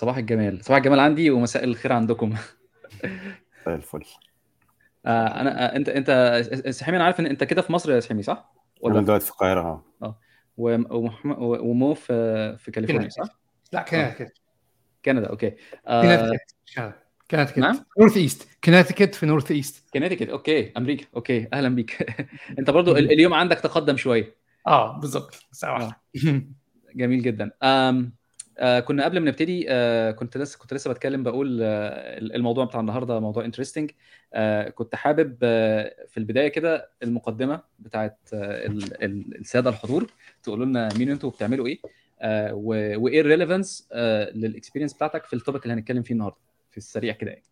صباح الجمال. صباح الجمال عندي ومساء الخير عندكم. زي الفل. آه أنا آه أنت أنت سحيمي أنا عارف إن أنت كده في مصر يا سحيمي صح؟ أنا دلوقتي في القاهرة آه. ومحمد ومو في في كاليفورنيا صح؟ لا كنتيكت كندا أوكي. آه. كنتيكت نعم؟ North East. كنتيكت في North East. كنتيكت okay. أمريكا okay. أهلا بيك. أنت برضو ال- اليوم عندك تقدم شوية. آه بالظبط. الساعة واحدة. جميل جدا. آه كنا قبل ما نبتدي آه كنت لسه كنت لسه بتكلم بقول آه الموضوع بتاع النهارده موضوع interesting آه كنت حابب آه في البداية كده المقدمة بتاعت آه ال- ال- السادة الحضور تقولوا لنا مين أنتوا وبتعملوا إيه آه و- وإيه ال relevance آه لل experience بتاعتك في ال topic اللي هنتكلم فيه النهارده في السريع كده يعني.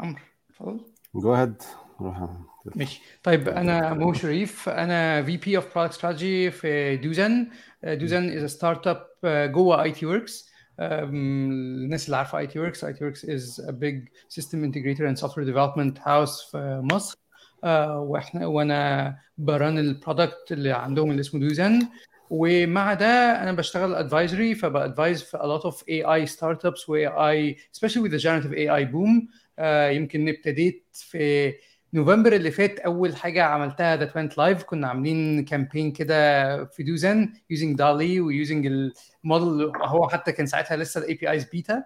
عمرو اتفضل. go ahead روح. ماشي. طيب أنا مو شريف أنا في VP of product strategy في دوزن. دوزن is startup جوه ITWorx الناس اللي عارفه ITWorx ITWorx is a big system integrator and software development house في مصر آه، وإحنا وأنا ب run ال product اللي عندهم اللي اسمه دوزن ومع ده أنا بشتغل advisory فب advise في a lot of AI startups و AI especially with the generative AI boom. آه، يمكن ابتديت في نوفمبر اللي فات اول حاجة عملتها that went live كنا عاملين campaign كده في دوزن using DALL-E و using ال model هو حتى كان ساعتها لسه ال APIs beta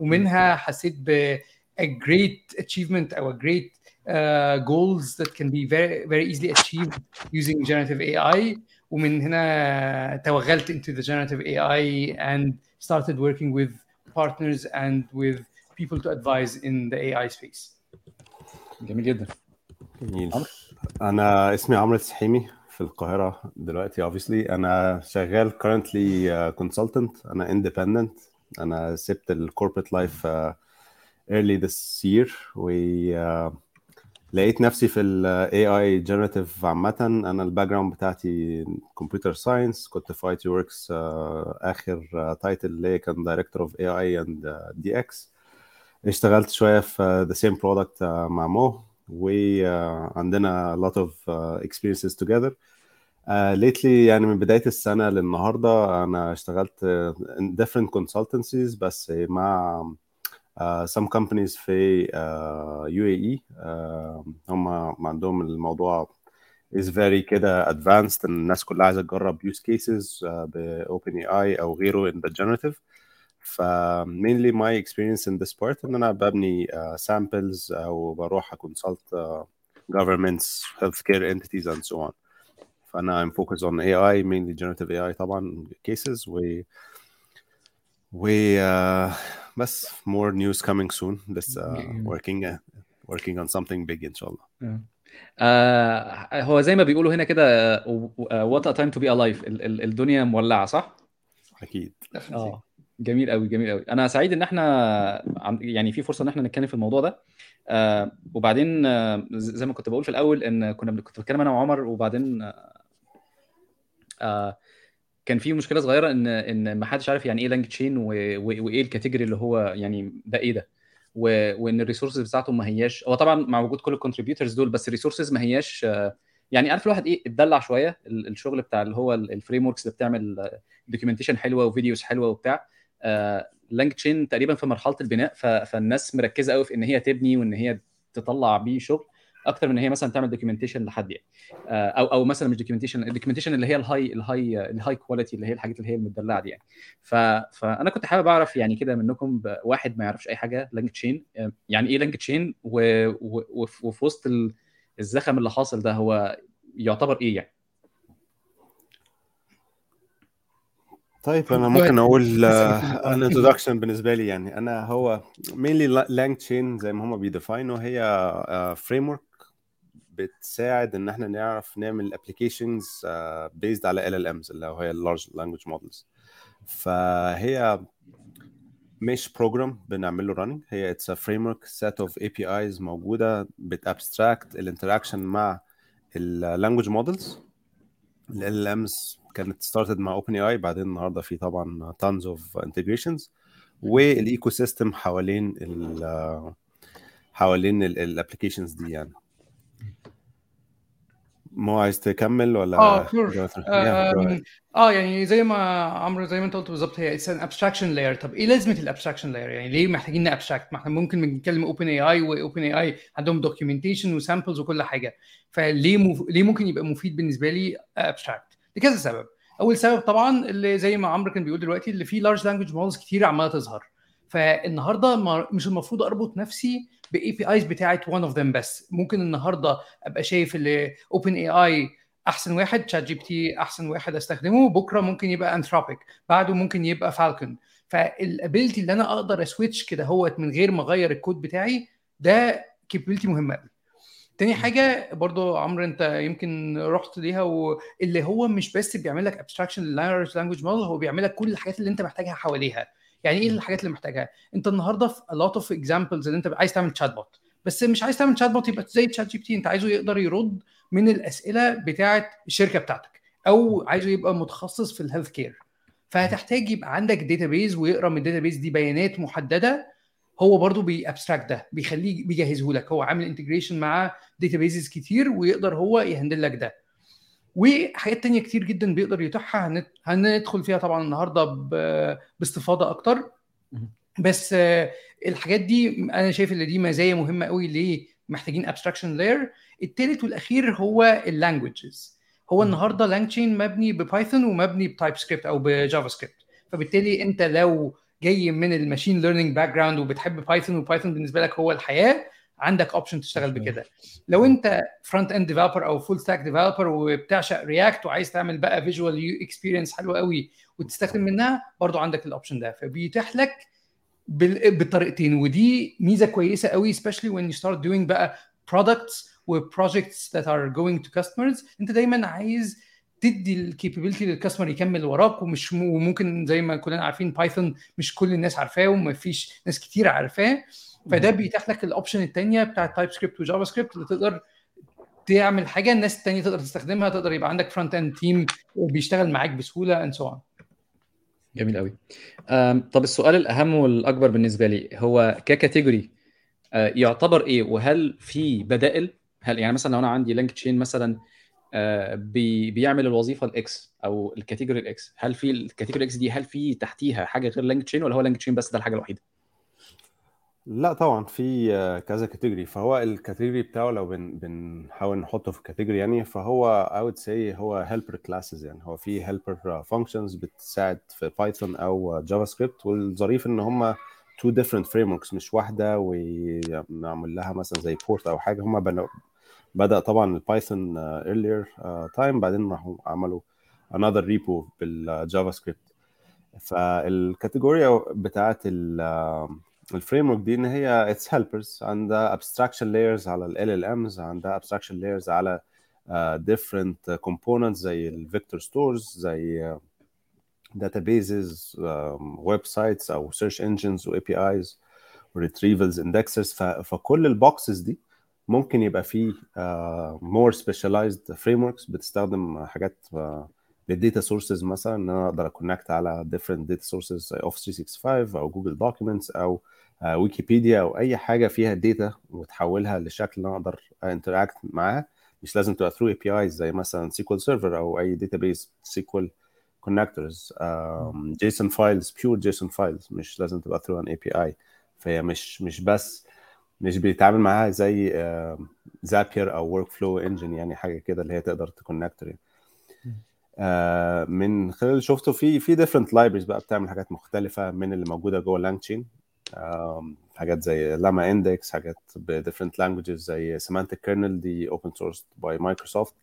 ومنها حسيت ب a great achievement أو a great uh, goals that can be very very easily achieved using generative AI ومن هنا توغلت into the generative AI and started working with partners and with people to advise in the AI space. جميل جدا جميل؟ أنا اسمي عمرو السحيمي في القاهرة دلوقتي obviously. أنا شغال currently uh, consultant. أنا independent. أنا سبت ال corporate life early this year. و uh, لقيت نفسي في ال AI generative عامة. أنا ال background بتاعتي computer science كنت في ITWorx آخر title اللي كان director of اند DX اشتغلت شوية في the same product uh, مع مو وعندنا lot of uh, experiences together uh, lately يعني من بداية السنة للنهاردة أنا اشتغلت uh, in different consultancies بس مع uh, some companies في uh, UAE uh, هم عندهم الموضوع is very كده advanced الناس كلها عايزة تجرب use cases uh, ب OpenAI أو غيره in the generative ف mainly my experience in this part ان أنا ببني uh, samples أو بروح consult uh, governments healthcare entities and so on فانا I'm focused on AI mainly generative AI طبعا cases و و uh, بس more news coming soon this uh, working uh, working on something big ان شاء الله آه هو زي ما بيقولوا هنا كده what a time to be alive الدنيا مولعه صح؟ أكيد آه جميل قوي جميل قوي أنا سعيد إن إحنا يعني في فرصة إن إحنا نتكلم في الموضوع ده. آه وبعدين آه زي ما كنت بقول في الأول إن كنا كنت بتكلم أنا وعمر وبعدين آه كان في مشكلة صغيرة إن إن ما حدش عارف يعني إيه LangChain وإيه ال category اللي هو يعني ده إيه ده. وإن ال resources بتاعته ما هياش هو طبعا مع وجود كل ال contributors دول بس ال resources ما هياش يعني عارف الواحد إيه اتدلع شوية ال- الشغل بتاع اللي هو ال frameworks اللي بتعمل documentation حلوة وفيديوز حلوة وبتاع. LangChain تقريبا في مرحلة البناء فالناس مركزة قوي في إن هي تبني وإن هي تطلع بيه شغل أكتر من إن هي مثلا تعمل documentation لحد يعني. آه، أو أو مثلا مش documentation ال documentation اللي هي ال high ال high ال high quality اللي هي الحاجات اللي هي المدلعة دي يعني. ف... فأنا كنت حابب أعرف يعني كده منكم واحد ما يعرفش أي حاجة LangChain يعني إيه LangChain وفي وسط ال- الزخم اللي حاصل ده هو يعتبر إيه يعني؟ طيب أنا ممكن. أقول. an introduction بالنسبة لي يعني أنا هو mainly LangChain زي ما هم بي define وا هي framework بتساعد إن إحنا نعرف نعمل applications based على ال LLMs اللي هو هي ال large language models فهي مش program بنعمل له running هي it's a framework set of APIs موجودة بت abstract ال interaction مع ال language models ال LLMs كانت started مع OpenAI بعدين النهارده في طبعا tons of integrations وال ecosystem حوالين ال حوالين ال applications دي يعني. مو عايز تكمل ولا آه sure ahead. آه يعني زي ما عمرو زي ما أنت قلت بالظبط هي it's an abstraction layer طب إيه لازمة ال abstraction layer يعني ليه محتاجين ن abstract ما إحنا ممكن بنتكلم OpenAI و OpenAI عندهم documentation و samples وكل حاجة. فليه مف... ليه ممكن يبقى مفيد بالنسبة لي abstract لكذا سبب. أول سبب طبعا اللي زي ما عمرو كان بيقول دلوقتي اللي فيه large language models كتير عمالة تظهر. فالنهارده مش المفروض اربط نفسي ب APIs بتاعت one of them بس. ممكن النهارده ابقى شايف اللي OpenAI أحسن واحد ChatGPT أحسن واحد أستخدمه بكرة ممكن يبقى Anthropic بعده ممكن يبقى Falcon فال ability اللي أنا أقدر أ switch كده hot من غير ما أغير الكود بتاعي ده capability مهمه قوي تاني حاجة برضو عمرو أنت يمكن رحت ليها واللي هو مش بس بيعمل لك abstraction لل large language model هو بيعمل لك كل الحاجات اللي أنت محتاجها حواليها. يعني إيه الحاجات اللي محتاجها؟ أنت النهارده في a lot of examples اللي أنت عايز تعمل chatbot بس مش عايز تعمل chatbot يبقى زي ChatGPT أنت عايزه يقدر يرد من الأسئلة بتاعه الشركة بتاعتك أو عايزه يبقى متخصص في ال health care فهتحتاج يبقى عندك database ويقرأ من ال database دي بيانات محددة. هو برضو بي abstract ده بيخليه بيجهزه لك هو عامل integration مع databases كتير ويقدر هو ي handle لك ده. وحاجات تانية كتير جدا بيقدر يتاحها هندخل فيها طبعا النهارده باستفاضة أكتر. بس آه، الحاجات دي أنا شايف إن دي مزايا مهمة قوي ليه محتاجين abstraction layer التالت والأخير هو ال languages هو النهارده LangChain مبني ب Python ومبني ب TypeScript أو ب JavaScript فبالتالي أنت لو جاي من ال machine learning background وبتحب Python و Python بالنسبة لك هو الحياة عندك option تشتغل بكده. لو أنت front end developer أو full stack developer وبتعشق React وعايز تعمل بقى visual user experience حلوة قوي وتستخدم منها برضو عندك ال option ده. فبيتيح لك بال- بالطريقتين. ودي ميزة كويسة قوي especially when you start doing بقى products و projects that are going to customers. أنت دايما عايز تدي ال capability لل customer يكمل وراك ومش وممكن زي ما كلنا عارفين Python مش كل الناس عارفاه ومفيش ناس كتير عارفاه. فده بيتيح لك ال option الثانية بتاعت TypeScript و JavaScript اللي تقدر تعمل حاجة الناس الثانية تقدر تستخدمها تقدر يبقى عندك front end team بيشتغل معاك بسهولة and so on جميل قوي. طب السؤال الأهم والأكبر بالنسبة لي هو ك category آه، يعتبر إيه؟ وهل في بدائل؟ هل يعني مثلا لو أنا عندي LangChain مثلا آه، بي بيعمل الوظيفة ال X أو ال category ال X هل في ال category X دي هل في تحتيها حاجة غير LangChain ولا هو LangChain بس ده الحاجة الوحيدة؟ لا طبعا في كذا category فهو ال category بتاعه لو بن بنحاول نحطه في category يعني فهو I would say هو helper classes يعني. هو في helper functions بتساعد في Python أو JavaScript والظريف إن هم two different frameworks مش واحدة ونعمل لها مثلا زي port أو حاجة. هم بدأ طبعا ال Python uh, time بعدين راحوا عملوا another repo بال JavaScript فال category بتاعت ال framework دي إن هي it's helpers عندها abstraction layers على ال آه، LLMs عندها abstraction layers على different uh, components زي ال vector stores زي databases websites أو search engines و APIs retrievals indexers فكل ال boxes دي ممكن يبقى فيه more specialized frameworks بتستخدم حاجات uh, لل data sources مثلا إن أنا أقدر أ connect على data sources زي Office 365 أو Google Documents أو ويكيبيديا أو أي حاجة فيها data وتحولها لشكل أنا أقدر interact معاها مش لازم تبقى through APIs زي مثلا SQL Server أو أي database SQL connectors JSON files pure JSON files مش لازم تبقى through an API فهي مش مش بس مش بيتعامل معاها زي Zapier أو workflow engine يعني حاجة كده اللي هي تقدر ت connect يعني. آه من خلال اللي شفته في في different libraries بقى بتعمل حاجات مختلفة من اللي موجودة جوه LangChain حاجات زي LlamaIndex حاجات ب different languages زي Semantic Kernel دي open source by Microsoft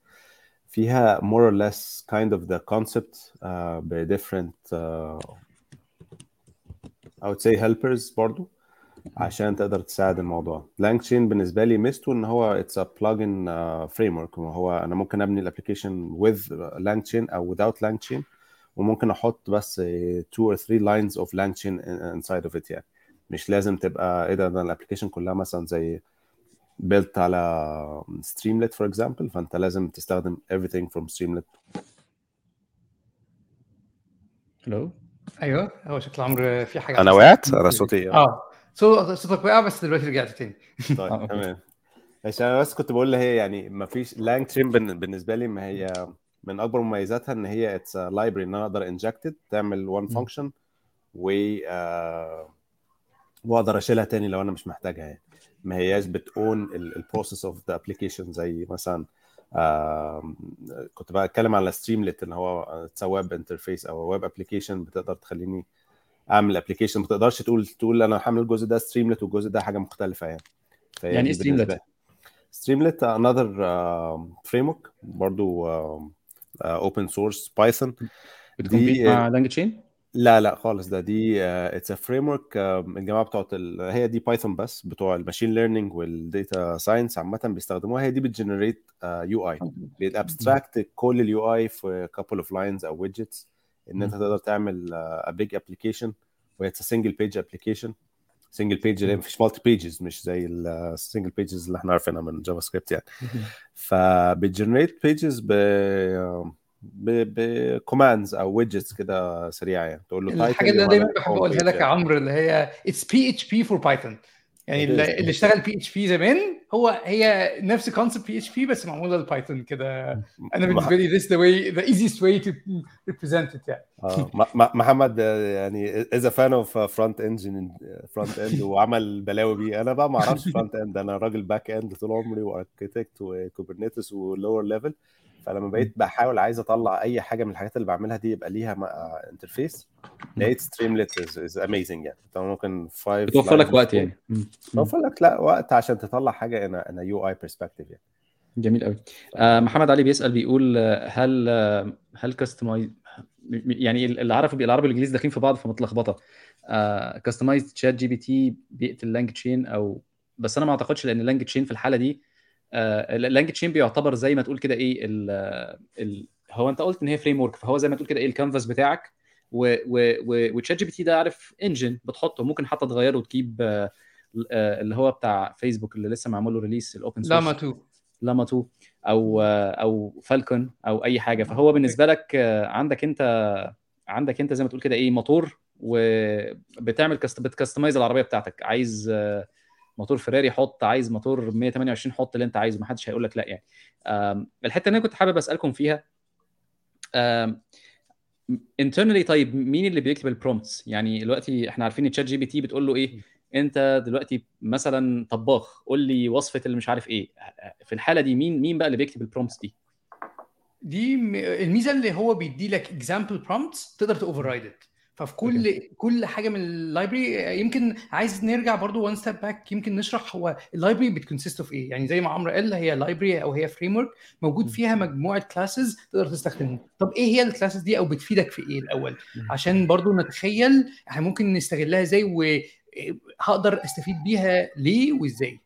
فيها more or less kind of the concept uh, ب different uh, I would say helpers برضو. عشان تقدر تساعد الموضوع. LangChain بالنسبة لي ميزته إن هو it's a plugin framework وهو أنا ممكن أبني ال application with LangChain أو without LangChain وممكن أحط بس 2 or 3 lines of LangChain inside of it يعني. مش لازم تبقى إيه ده ده ال application كلها مثلا زي built على Streamlit for example فأنت لازم تستخدم everything from Streamlit hello أيوه هو شكل عمرو في حاجة أنا. وقعت؟ أنا صوتي آه. صوت- صوتك وقع بس دلوقتي رجعت تاني. طيب آه،. تمام. عشان أنا بس كنت بقول هي يعني ما فيش LangChain بالنسبة لي ما هي من أكبر مميزاتها إن هي it's library إن أنا أقدر inject it تعمل one function و آه، وأقدر أشيلها تاني لو أنا مش محتاجها يعني. ما هياش بت own ال process of the application زي مثلا آه كنت بتكلم على Streamlit ان هو it's web interface أو web application بتقدر تخليني أعمل application ما تقدرش تقول تقول أنا هعمل الجزء ده Streamlit والجزء ده حاجة مختلفة يعني. يعني إيه Streamlit؟ Streamlit another framework برضه open source Python بتكون مع LangChain؟ لا لا خالص. ده دي it's a framework الجماعة بتوع هي دي Python بس بتوع ال machine learning وال data science عامة بيستخدموها. هي دي بت generate UI بت abstract كل ال UI في couple of lines أو widgets إن أنت تقدر تعمل page application وهي single page application single page اللي مفيش multi pages مش زي ال single pages اللي إحنا عارفينها من JavaScript يعني. فبت generate pages ب ب commands أو widgets كده سريعة يعني. تقول له الحاجة اللي أنا دايما بحب أقولها لك يا عمرو اللي هي it's PHP for Python يعني اللي اشتغل PHP زمان هو هي نفس concept PHP بس معمولة لل Python كده. أنا بالنسبة لي this the way the easiest way to represent it يعني. آه محمد يعني is fan of front engine front end وعمل بلاوي بيه. أنا بقى ما أعرفش front end أنا راجل back end طول عمري و architect و Kubernetes و lower level فلما بقيت بحاول عايز أطلع أي حاجة من الحاجات اللي بعملها دي يبقى ليها interface لقيت Streamlit is amazing يعني. انت ممكن 5 بتوفر لك وقت يعني. بتوفر لك لا وقت عشان تطلع حاجة أنا أنا UI perspective يعني. جميل قوي آه محمد علي بيسأل بيقول هل هل customize يعني العربي العربي والانجليزي داخلين في بعض فمتلخبطة. customize تشات جي بي تي بيقتل لانج تشين أو بس أنا ما أعتقدش لأن اللانج تشين في الحالة دي اللانج تشين بيعتبر زي ما تقول كده إيه ال ال هو أنت قلت إن هي framework فهو زي ما تقول كده إيه الكانفاس بتاعك. وتشات جي بي تي ده عارف engine بتحطه ممكن حتى تغيره وتجيب اللي هو بتاع فيسبوك اللي لسه معمول له release ال open source لاما 2 لاما 2 أو أو فالكون أو أي حاجة. فهو بالنسبة لك عندك أنت عندك أنت زي ما تقول كده إيه موتور وبتعمل كست بت customize العربية بتاعتك. عايز موتور فيراري حط عايز موتور 128 حط اللي انت عايزه ما حدش هيقول لك لا يعني. الحتة اللي أنا كنت حابب أسألكم فيها internally طيب مين اللي بيكتب ال prompts يعني دلوقتي إحنا عارفين تشات جي بي تي بتقول له إيه أنت دلوقتي مثلا طباخ قول لي وصفة اللي مش عارف إيه. في الحالة دي مين مين بقى اللي بيكتب ال prompts دي؟ دي الميزة اللي هو بيدي لك example prompts تقدر ت override ففي كل. كل حاجة من ال library يمكن عايز نرجع برضو one step back يمكن نشرح هو ال library ب consist of إيه. يعني زي ما عمرو قال هي library أو هي framework موجود فيها مجموعة classes تقدر تستخدمهم. طب إيه هي ال classes دي أو بتفيدك في إيه الأول؟ عشان برضو نتخيل إحنا ممكن نستغلها إزاي وهقدر أستفيد بيها ليه وإزاي.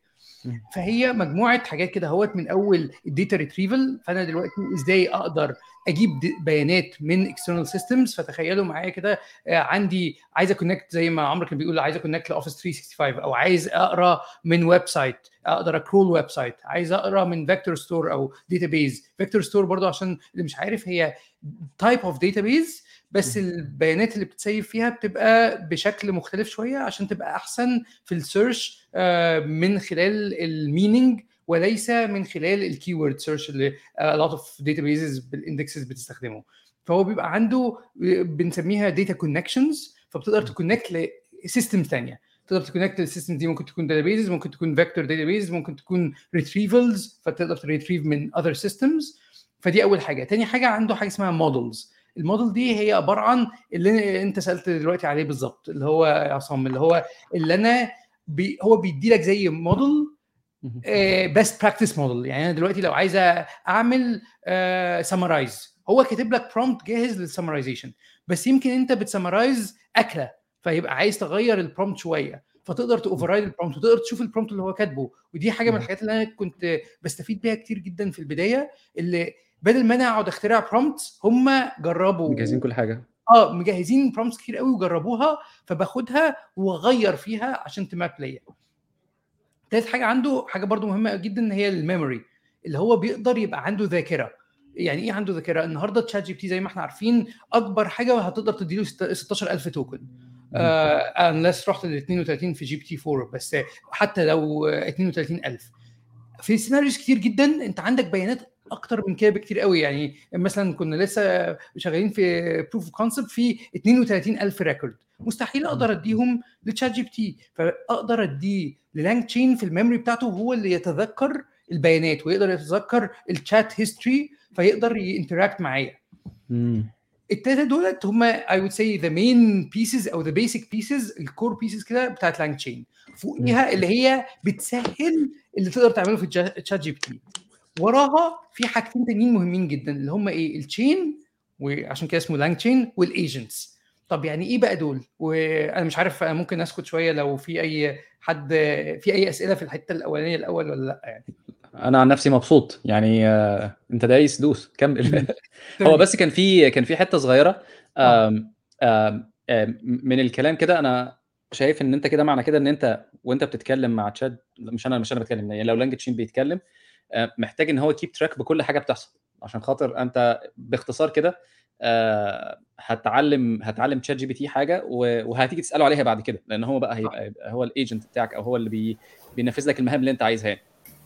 فهي مجموعة حاجات كده أهوت من أول ال data retrieval فأنا دلوقتي إزاي أقدر أجيب بيانات من external systems فتخيلوا معايا كده عندي عايز أ connect زي ما عمرو كان بيقول عايز أ connect لأوفيس 365 أو عايز أقرأ من website أقدر أ crawl website عايز أقرأ من vector store أو database vector store برضو عشان اللي مش عارف هي type of database بس البيانات اللي بت save فيها بتبقى بشكل مختلف شوية عشان تبقى أحسن في ال search من خلال ال meaning وليس من خلال ال keyword search اللي a lot of databases بال indexes بتستخدمه. فهو بيبقى عنده بنسميها data connections فبتقدر ت connect ل system ثانية تقدر ت connect لل system دي ممكن تكون database ممكن تكون vector database ممكن تكون retrievals فتقدر ت retrieve من other systems فدي أول حاجة. تاني حاجة عنده حاجة اسمها models ال model دي هي عبارة عن اللي انت سألت دلوقتي عليه بالظبط اللي هو يا عصام اللي هو اللي أنا بي هو بيدي لك زي model best practice model يعني أنا دلوقتي لو عايز أعمل summarize هو كاتب لك prompt جاهز لل summarization بس يمكن أنت بت summarize أكلة فيبقى عايز تغير ال prompt شوية. فتقدر ت override ال prompt وتقدر تشوف ال prompt اللي هو كاتبه. ودي حاجة من الحاجات اللي أنا كنت بستفيد بيها كتير جدا في البداية اللي بدل ما أنا أقعد أخترع prompts هم جربوا مجهزين كل حاجة. آه مجهزين prompts كتير قوي وجربوها فباخدها واغير فيها عشان ت map ليا. تالت حاجة عنده حاجة برضو مهمة جدا هي ال memory اللي هو بيقدر يبقى عنده ذاكرة. يعني إيه عنده ذاكرة؟ النهارده تشات جي بي تي زي ما إحنا عارفين أكبر حاجة هتقدر تديله 16000 token unless uh, رحت ل 32 في جي بي تي 4 بس حتى لو 32000 في scenarios كتير جدا أنت عندك بيانات أكتر من كده بكتير قوي. يعني مثلا كنا لسه شغالين في proof of concept في 32000 record مستحيل أقدر أديهم لتشات جي بي تي فأقدر اديه للانج تشين في ال memory بتاعته هو اللي يتذكر البيانات ويقدر يتذكر ال chat history فيقدر ي interact معايا. التلاتة دولت هم I would say the main bases أو the basic bases ال core bases كده بتاعت لانج تشين فوقيها اللي هي بتسهل اللي تقدر تعمله في تشات جي بي تي وراها في حاجتين تانيين مهمين جدا اللي هم إيه؟ ال chain وعشان كده اسمه لانج تشين وال agents طب يعني إيه بقى دول؟ وأنا مش عارف أنا ممكن أسكت شوية لو في أي حد في أي أسئلة في الحتة الأولانية الأول ولا لأ يعني. أنا عن نفسي مبسوط. يعني آه، أنت دايس دوس كمل. هو بس كان في كان في حتة صغيرة. آم آم آم من الكلام كده أنا شايف إن أنت كده معنى كده إن أنت وأنت بتتكلم مع تشات مش أنا مش أنا بتكلم يعني لو لانج تشين بيتكلم آه، محتاج إن هو ي keep track بكل حاجة بتحصل. عشان خاطر أنت باختصار كده آه، هتعلم هتعلم تشات جي بي تي حاجة وهتيجي تسأله عليها بعد كده. لأن هو بقى هيبقى يبقى هو ال agent بتاعك أو هو اللي بي بينفذ لك المهام اللي أنت عايزها يعني.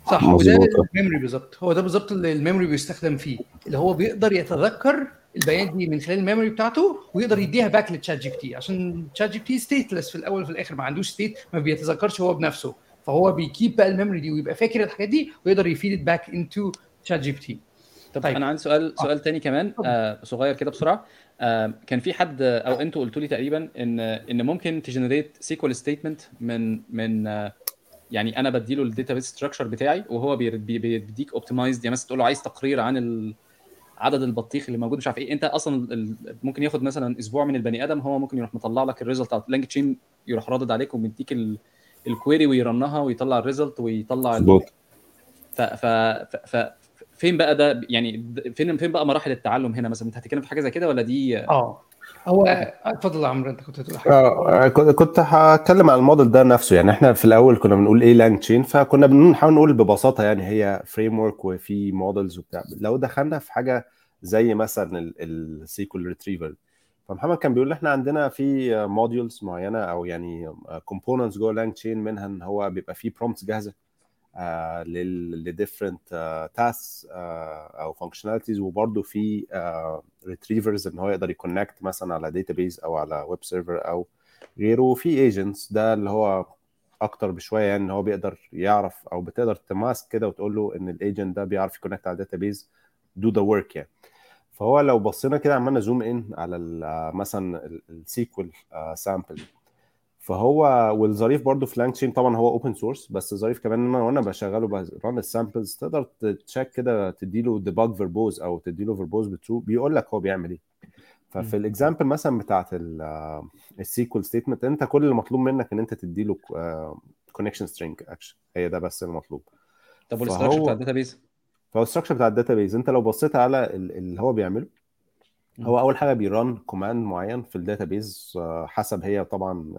صح وده. ال memory بالظبط هو ده بالظبط اللي ال memory بيستخدم فيه اللي هو بيقدر يتذكر البيانات دي من خلال ال memory بتاعته ويقدر يديها back للتشات جي بي تي عشان تشات جي بي تي stateless في الأول وفي الآخر ما عندوش state ما بيتذكرش هو بنفسه فهو بي keep بقى ال memory دي ويبقى فاكر الحاجات دي ويقدر ي feed back into تشات جي بي تي طب طيب. أنا عندي سؤال سؤال تاني كمان. آه صغير كده بسرعة آه كان في حد أو أنتوا قلتوا لي تقريبا إن إن ممكن ت generate SQL statement من من آه يعني أنا بديله ال database structure بتاعي وهو بي- بي- بيديك optimized يعني مثلا تقول له عايز تقرير عن ال- عدد البطيخ اللي موجود مش عارف إيه. أنت أصلا ال- ممكن ياخد مثلا أسبوع من البني آدم هو ممكن يروح مطلع لك ال result بتاع لانج تشين يروح رادد عليك ومديك ال- ال query ويرنها ويطلع ال result ويطلع ال- مظبوط. ف ف ف ف فين بقى ده؟ يعني فين فين بقى مراحل التعلم هنا مثلا؟ أنت هتتكلم في حاجة زي كده ولا دي آه. هو اتفضل يا عمرو انت كنت هتقول حاجة. آه، كنت كنت هتكلم عن الموديل ده نفسه. يعني إحنا في الأول كنا بنقول إيه LangChain فكنا بنحاول نقول ببساطة يعني هي framework وفي models وبتاع. لو دخلنا في حاجة زي مثلا ال SQL retriever فمحمد كان بيقول إحنا عندنا في modules معينة أو يعني components جوه LangChain منها إن هو بيبقى فيه prompts جاهزة. ل different tasks أو functionalities وبرده في retrievers إن هو يقدر يconnect مثلا على database أو على web server أو غيره. وفي agents ده اللي هو أكتر بشوية يعني إن هو بيقدر يعرف أو بتقدر تmask كده وتقول له إن ال agent ده بيعرف يconnect على ال database do the work يعني. فهو لو بصينا كده عملنا zoom in على مثلا ال SQL sample فهو والظريف برضو في LangChain طبعا هو open source بس الظريف كمان إن أنا وأنا بشغله ب run ال samples تقدر ت check كده تديله debug verbose أو تديله verbose بtrue بيقول لك هو بيعمل إيه. ففي ال example مثلا بتاعت ال SQL statement أنت كل اللي مطلوب منك إن أنت تديله connection string actually هي ده بس المطلوب طب والاستراكشر بتاع الداتابيز فهو الستراكشر بتاع الداتابيز أنت لو بصيت على ال- اللي هو بيعمله هو أول حاجة بي run command معين في ال database آه، حسب هي طبعا.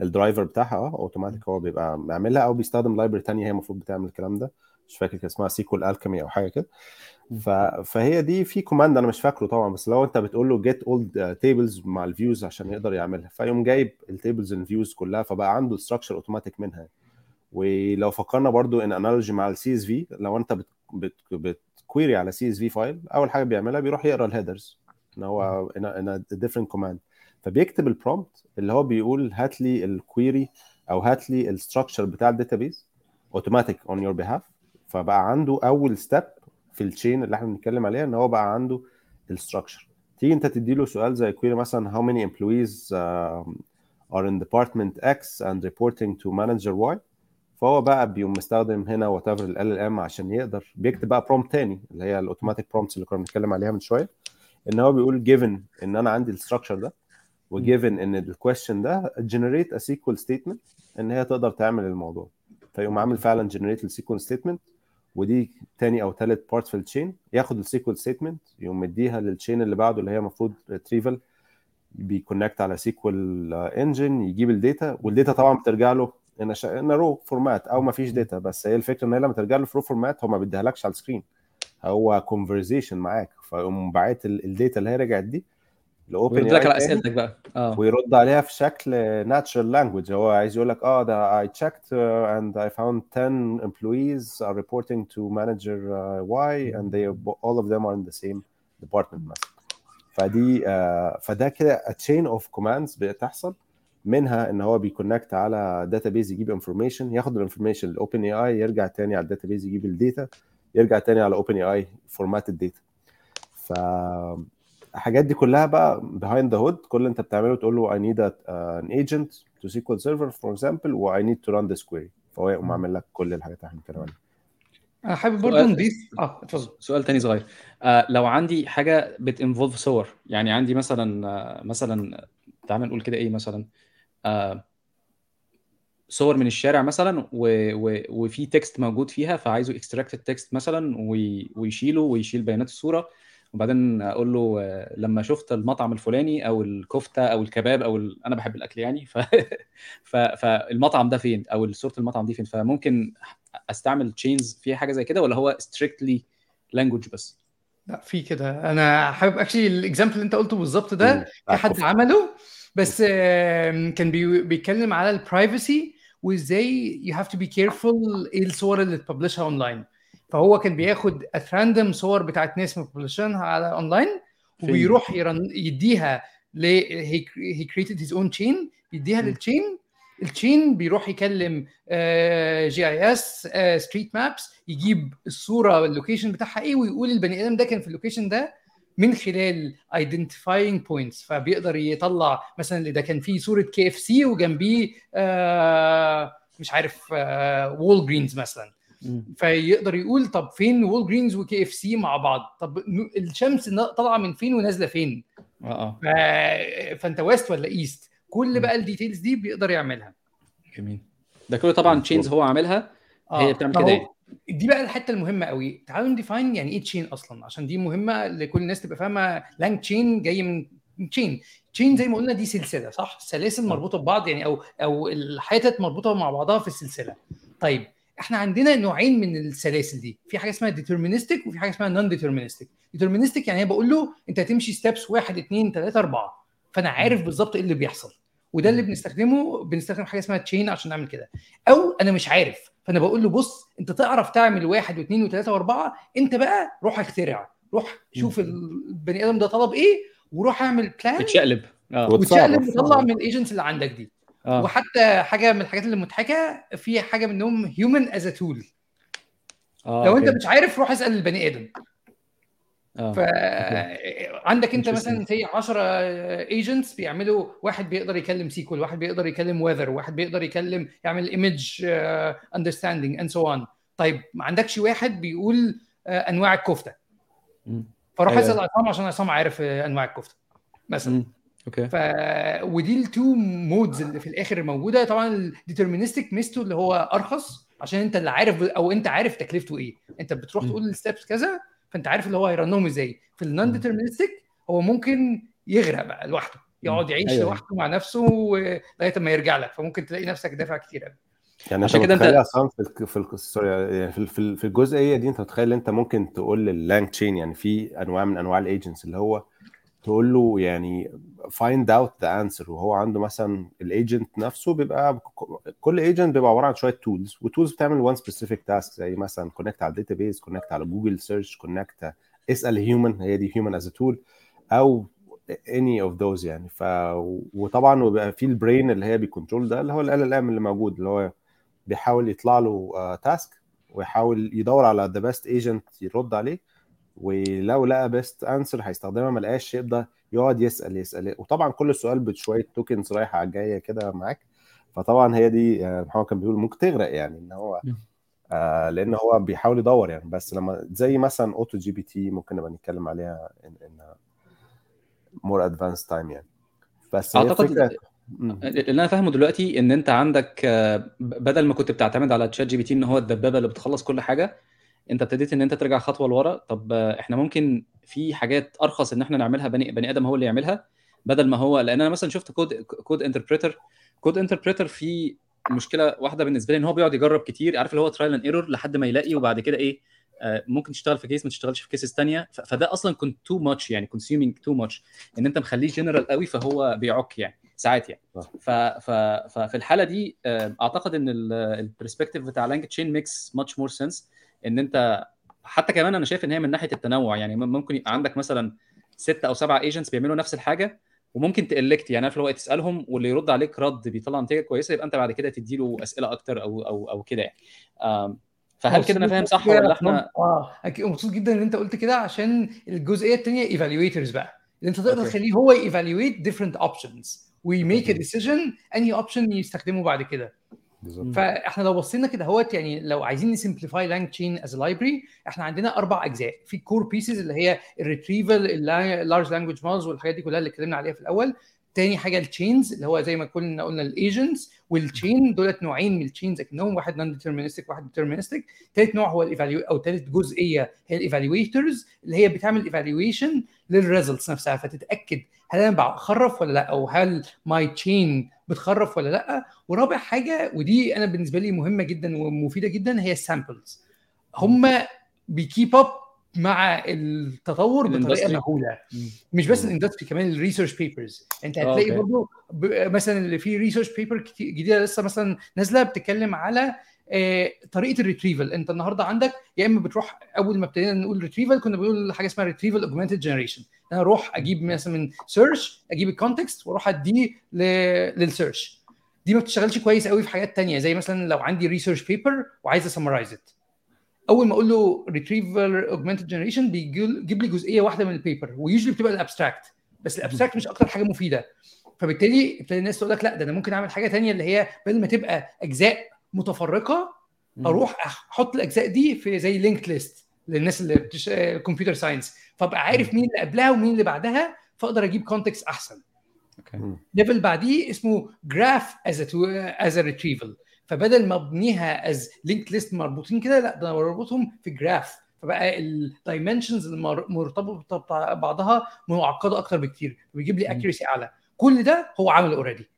ال driver بتاعها آه اوتوماتيك هو بيبقى بيعملها أو بيستخدم library تانية هي المفروض بتعمل الكلام ده. مش فاكر كان اسمها SQLAlchemy أو حاجة كده. فهي دي في command أنا مش فاكره طبعا بس لو أنت بتقول له get all the tables مع ال views عشان يقدر يعملها. فيقوم جايب ال tables ال views كلها فبقى عنده structure automatic منها. ولو فكرنا برضو ان analogy مع ال CSV لو أنت بت... بت... بت query على CSV file أول حاجة بيعملها بيروح يقرأ ال headers إن هو إن ديفرنت كوماند فبيكتب البرومبت اللي هو بيقول هات لي ال query أو هات لي ال structure بتاع ال database automatic on your behalf فبقى عنده أول step في ال chain اللي إحنا بنتكلم عليها إن هو بقى عنده ال structure تيجي أنت تدي له سؤال زي query مثلا how many employees uh, are in department X and reporting to manager Y فهو بقى بيقوم مستخدم هنا whatever LLM عشان يقدر بيكتب بقى prompt تاني اللي هي ال automatic prompts اللي كنا بنتكلم عليها من شوية إن هو بيقول given إن أنا عندي ال structure ده و given إن ال question ده generate a SQL statement إن هي تقدر تعمل الموضوع. فيقوم عامل فعلا generate ال SQL statement ودي تاني أو تالت part في ال chain ياخد ال SQL statement يقوم مديها لل chain اللي بعده اللي هي المفروض retrieval بي connect على SQL engine يجيب ال data وال data طبعا بترجع له in raw format أو ما فيش data بس هي الفكرة إن هي لما ترجع له في raw format هو ما بيديهالكش على ال screen هو conversation معاك. فيقوم باعت ال data اللي هي رجعت دي ل Open ويرد لك على اي أسئلتك بقى. آه. ويرد عليها في شكل natural language هو عايز يقول لك آه ده I checked uh, and I found 10 employees are reporting to manager uh, Y and they all of them are in the same department مثلا. فدي uh, فده كده a chain of commands بتحصل. منها إن هو بي connect على database يجيب information ياخد ال information ل OpenAI يرجع تاني على ال database يجيب ال data يرجع تاني على OpenAI format ال data ف الحاجات دي كلها بقى behind the hood كل اللي أنت بتعمله تقول له I need a, uh, an agent to SQL Server for example و I need to run this query. فهو يقوم عامل لك كل الحاجات اللي إحنا بنتكلم عليها. أنا حابب برضه نضيف آه اتفضل. سؤال تاني صغير. آه لو عندي حاجة بت involve صور يعني عندي مثلا آه مثلا تعال نقول كده إيه مثلا؟ آه صور من الشارع مثلا و... و... وفي text موجود فيها فعايزه extract ال text مثلا وي... ويشيله ويشيل بيانات الصورة. وبعدين أقول له آه، لما شفت المطعم الفلاني أو الكفتة أو الكباب أو ال... أنا بحب الأكل يعني. ف... ف... فالمطعم ده فين؟ أو صورة المطعم دي فين؟ فممكن أستعمل chains فيها حاجة زي كده ولا هو strictly language بس؟ لا في كده. أنا حابب actually ال example اللي أنت قلته بالظبط ده. في حد عمله. بس كان بي- بيتكلم على ال privacy وإزاي you have to be careful إيه الصور اللي ت publishها online فهو كان بياخد at random صور بتاعت ناس م publishينها على اونلاين؟ وبيروح يرن يديها ل he created his own chain يديها. لل chain ال chain بيروح يكلم GIS street maps يجيب الصورة ال location بتاعها إيه ويقول البني آدم ده كان في ال location ده من خلال identifying points فبيقدر يطلع مثلا ده كان فيه صورة KFC وجنبيه آه مش عارف آه Walgreens مثلا. فيقدر يقول طب فين Walgreens و KFC مع بعض؟ طب الشمس طالعة من فين ونازلة فين؟ آه ف- فأنت west ولا east كل بقى ال details دي بيقدر يعملها. جميل. ده كله طبعا chains هو عاملها. هي بتعمل ما كده دي بقى الحتة المهمة قوي. تعالوا ن define يعني إيه chain أصلا؟ عشان دي مهمة لكل الناس تبقى فاهمة. LangChain جاي من chain chain زي ما قلنا دي سلسلة صح؟ سلاسل مربوطة ببعض يعني أو أو الحتت مربوطة مع بعضها في السلسلة. طيب إحنا عندنا نوعين من السلاسل دي. في حاجة اسمها deterministic وفي حاجة اسمها non-deterministic deterministic يعني بقول له أنت هتمشي steps 1 2 3 4 فأنا عارف بالظبط إيه اللي بيحصل. وده اللي بنستخدمه بنستخدم حاجة اسمها chain عشان نعمل كده. أو أنا مش عارف. فانا بقول له بص انت تعرف تعمل واحد واثنين وثلاثة وأربعة انت بقى روح اخترع روح شوف البني آدم ده طلب إيه وروح اعمل plan بتشقلب آه. وتشقلب. وطلع من ال agents اللي عندك دي. آه. وحتى حاجة من الحاجات اللي مضحكة في حاجة منهم human as tool لو انت. مش عارف روح اسأل البني آدم. فعندك أنت. مثلا زي 10 agents بيعملوا واحد بيقدر يكلم SQL واحد بيقدر يكلم weather واحد بيقدر يكلم يعمل image understanding and so on طيب ما عندكش واحد بيقول آه، أنواع الكفتة. فروح أيوة. اسأل عصام عشان عصام عارف آه، أنواع الكفتة مثلا. okay ف ودي ال two modes اللي في الآخر موجودة طبعا ال deterministic ميزته اللي هو أرخص عشان أنت اللي عارف أو أنت عارف تكلفته إيه أنت بتروح. تقول ال steps كذا فانت عارف اللي هو هيرنهم إزاي في ال non. deterministic هو ممكن يغرق بقى لوحده يقعد يعيش أيوة. لوحده مع نفسه لغاية ما يرجع لك فممكن تلاقي نفسك دافع كتير قوي يعني عشان كده انت- أصلا في في sorry يعني في في- في الجزئيه دي أنت متخيل أنت ممكن تقول لل LangChain يعني في أنواع من أنواع ال agents اللي هو تقول له يعني find out the answer وهو عنده مثلا ال agent نفسه بيبقى كل agent بيبقى عبارة عن شوية tools و tools بتعمل one specific task زي مثلا connect على ال database connect على Google search connect اسأل human هي دي human as tool أو any of those يعني. ف وطبعا وبيبقى في ال brain اللي هي بي control ده اللي هو LLM اللي موجود اللي هو بيحاول يطلع له task ويحاول يدور على the best agent يرد عليه. ولو لقى best answer هيستخدمها ما لقاش يبدا يقعد يسأل يسأل وطبعا كل سؤال بشوية tokens رايحة الجاية كده معاك فطبعا هي دي آه، محمد كان بيقول ممكن تغرق يعني إن هو. آه لأن هو بيحاول يدور يعني بس لما زي مثلا AutoGPT ممكن نبقى نتكلم عليها in in more advanced time يعني بس أعتقد مم. اللي أنا فاهمه دلوقتي إن أنت عندك آه، بدل ما كنت بتعتمد على ChatGPT إن هو الدبابة اللي بتخلص كل حاجة انت ابتديت ان انت ترجع خطوة لورا طب إحنا ممكن في حاجات أرخص إن إحنا نعملها بني, بني آدم هو اللي يعملها بدل ما هو لأن أنا مثلا شفت code code interpreter code interpreter فيه مشكلة واحدة بالنسبة لي إن هو بيقعد يجرب كتير عارف اللي هو trial and error لحد ما يلاقي وبعد كده إيه آه، ممكن تشتغل في case ما تشتغلش في cases ثانية فده أصلا كنت too much يعني consuming too much إن أنت مخليه جنرال قوي فهو بيعك يعني ساعات يعني. ف ف ففي الحالة دي آه، أعتقد إن ال perspective بتاع LangChain makes much more sense إن أنت حتى كمان أنا شايف إن هي من ناحية التنوع. يعني ممكن يبقى عندك مثلا ستة أو سبعة agents بيعملوا نفس الحاجة وممكن تالكت يعني عارف لو تسألهم واللي يرد عليك رد بيطلع نتيجة كويسة يبقى أنت بعد كده تدي له أسئلة أكتر أو أو أو كده يعني. فهل كده أنا فاهم صح ولا إحنا؟ آه أكيد مبسوط جدا إن أنت قلت كده عشان الجزئية الثانية evaluators بقى. اللي أنت تقدر تخليه هو evaluate different options وي make a decision أنهي option يستخدمه بعد كده. بالظبط. فاحنا لو بصينا كده اهوت يعني لو عايزين ن simplify LangChain as library إحنا عندنا أربع أجزاء. في core pieces اللي هي ال retrieval ال large language models والحاجات دي كلها اللي اتكلمنا عليها في الأول. تاني حاجة ال chains اللي هو زي ما كنا قلنا ال agents وال chain دولت نوعين من ال chains اكنهم واحد non deterministic واحد deterministic ثالث نوع هو ال evalu أو ثالث جزئية هي ال evaluators اللي هي بتعمل evaluation لل results نفسها. فتتأكد هل أنا بخرف ولا لأ؟ أو هل my chain بتخرف ولا لأ. ورابع حاجة ودي أنا بالنسبة لي مهمة جدا ومفيدة جدا هي ال samples هم بي keep up مع التطور بطريقة مهولة. مش بس ال industry كمان ال research papers أنت هتلاقي okay. برضه مثلا اللي في research paper جديدة لسه مثلا نازلة بتتكلم على آه طريقة ال retrieval انت النهارده عندك يا إما بتروح أول ما ابتدينا نقول retrieval كنا بنقول حاجة اسمها retrieval augmented generation أنا أروح أجيب مثلا من search أجيب ال context وأروح أديه لل search دي ما بتشتغلش كويس قوي في حاجات تانية زي مثلا لو عندي research paper وعايز ا summarize it أول ما أقول له retrieval augmented generation بيجيب لي جزئية واحدة من ال paper و usually بتبقى ال abstract بس ال abstract مش أكتر حاجة مفيدة. فبالتالي ابتدى الناس تقول لك لا ده أنا ممكن أعمل حاجة تانية اللي هي بدل ما تبقى أجزاء متفرقة أروح أحط الأجزاء دي في زي linked list للناس اللي بتش... computer science فأبقى عارف مين اللي قبلها ومين اللي بعدها فأقدر أجيب context أحسن. okay. level بعديه اسمه graph as as retrieval فبدل ما أبنيها as linked list مربوطين كده لا ده أنا بربطهم في graph فبقى ال dimensions المرتبطه ببعضها معقدة أكتر بكتير. وبيجيب لي accuracy أعلى. كل ده هو عامل already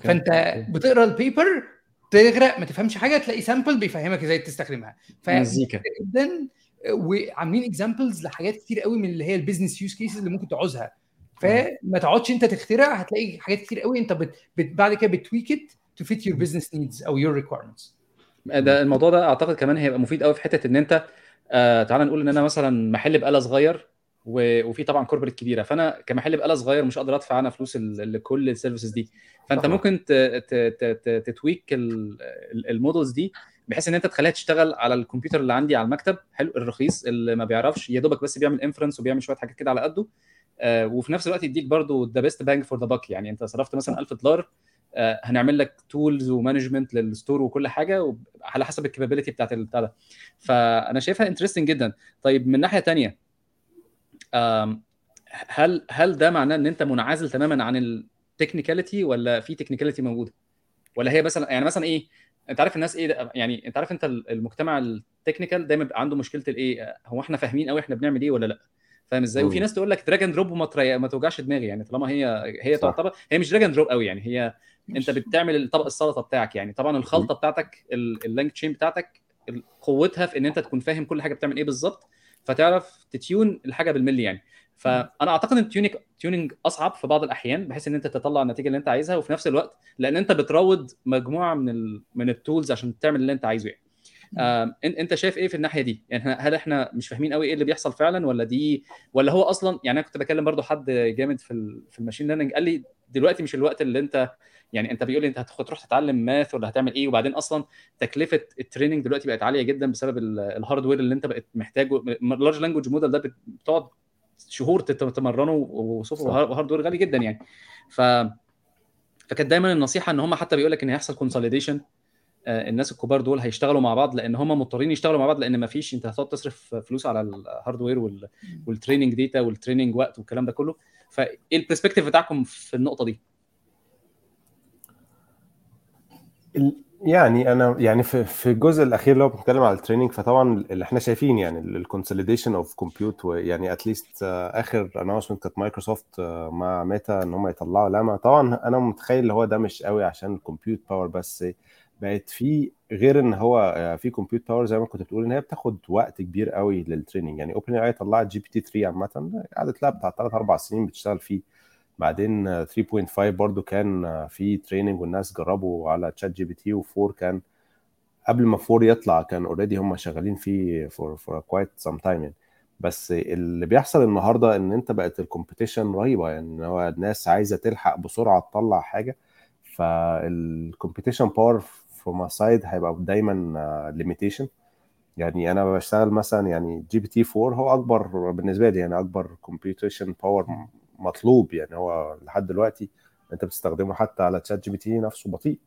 فأنت بتقرأ ال paper تغرق ما تفهمش حاجة تلاقي sample بيفهمك إزاي تستخدمها. مزيكا. جدا وعاملين examples لحاجات كتير قوي من اللي هي ال business use cases اللي ممكن تعوزها. فما تقعدش أنت تخترع هتلاقي حاجات كتير قوي أنت بت... بت... بعد كده بت tweak to fit your business needs أو your requirements ده الموضوع ده أعتقد كمان هيبقى مفيد قوي في حتة إن أنت آه تعال نقول إن أنا مثلا محل بقالة صغير. وفي طبعا corporate كبيرة. فأنا كمحل بقالة صغير مش قادر أدفع أنا فلوس لكل ال services دي. فأنت طبعا. ممكن. ت tweak ال models دي بحيث إن أنت تخليها تشتغل على الكمبيوتر اللي عندي على المكتب. حلو الرخيص اللي ما بيعرفش يا دوبك بس بيعمل inference وبيعمل شوية حاجات كده على قده. آه وفي نفس الوقت يديك برضو the best bang for the buck يعني أنت صرفت مثلا 1000 دولار آه هنعمل لك tools و management لل store وكل حاجة على حسب ال capability بتاعت البتاع ده. فأنا شايفها interesting جدا. طيب من ناحية ثانية هل هل ده معناه إن أنت منعزل تماما عن ال technicality ولا في technicality موجودة؟ ولا هي مثلا يعني مثلا إيه أنت عارف الناس إيه يعني أنت عارف أنت المجتمع ال technical دايما بيبقى عنده مشكلة الإيه؟ هو إحنا فاهمين قوي إحنا بنعمل إيه ولا لأ؟ فاهم إزاي؟ وفي ناس تقول لك drag and drop وما. ما توجعش دماغي يعني طالما هي هي صح. تعتبر هي مش drag and drop قوي يعني هي أنت بتعمل طبق السلطة بتاعك يعني. طبعا الخلطة بتاعتك ال LangChain بتاعتك قوتها في إن أنت تكون فاهم كل حاجة بتعمل إيه بالظبط. فتعرف ت tune الحاجة بالملي يعني. فأنا أعتقد إن ال tuning tuning أصعب في بعض الأحيان بحيث إن أنت تطلع النتيجة اللي أنت عايزها وفي نفس الوقت لأن أنت بتروض مجموعة من ال من ال tools عشان تعمل اللي أنت عايزه يعني. آه أنت شايف إيه في الناحية دي؟ يعني هل إحنا مش فاهمين قوي إيه اللي بيحصل فعلا ولا دي ولا هو أصلا يعني أنا كنت بكلم برضو حد جامد في في ال machine learning قال لي دلوقتي مش الوقت اللي أنت يعني انت بيقول لي انت هتروح تتعلم math ولا هتعمل إيه؟ وبعدين أصلا تكلفة ال training دلوقتي بقت عالية جدا بسبب ال hardware اللي انت بقت محتاجه. ال large language model ده بتقعد شهور تمرنه و soft و hardware غالي جدا يعني. ف فكانت دايما النصيحة إن هم حتى بيقول لك إن هيحصل consolidation الناس الكبار دول هيشتغلوا مع بعض لأن هم مضطرين يشتغلوا مع بعض لأن ما فيش أنت هتقعد تصرف فلوس على ال hardware وال... وال training data وال training وقت والكلام ده كله. فايه ال perspective بتاعكم في النقطة دي؟ يعني أنا يعني في في الجزء الأخير اللي هو بنتكلم على ال training فطبعا اللي إحنا شايفين يعني ال consolidation of compute يعني at least آخر announcement كانت مايكروسوفت مع Meta إن هم يطلعوا. Llama طبعا أنا متخيل اللي هو ده مش قوي عشان ال compute power بس بقت في غير إن هو في compute power زي ما كنت بتقول إن هي بتاخد وقت كبير قوي لل training يعني OpenAI طلعت GPT 3 عامة قعدت لها بتاع 3 4 سنين بتشتغل فيه. بعدين 3.5 برضو كان في training والناس جربوا على ChatGPT و4 كان قبل ما 4 يطلع كان already هم شغالين فيه for for quite some time يعني. بس اللي بيحصل النهارده إن أنت بقت ال competition رهيبة يعني هو الناس عايزة تلحق بسرعة تطلع حاجة. فال computation power from side هيبقى دايما limitation يعني أنا بشتغل مثلا يعني GPT 4 هو أكبر بالنسبة لي يعني أكبر computation power مطلوب يعني هو لحد دلوقتي انت بتستخدمه حتى على ChatGPT نفسه بطيء.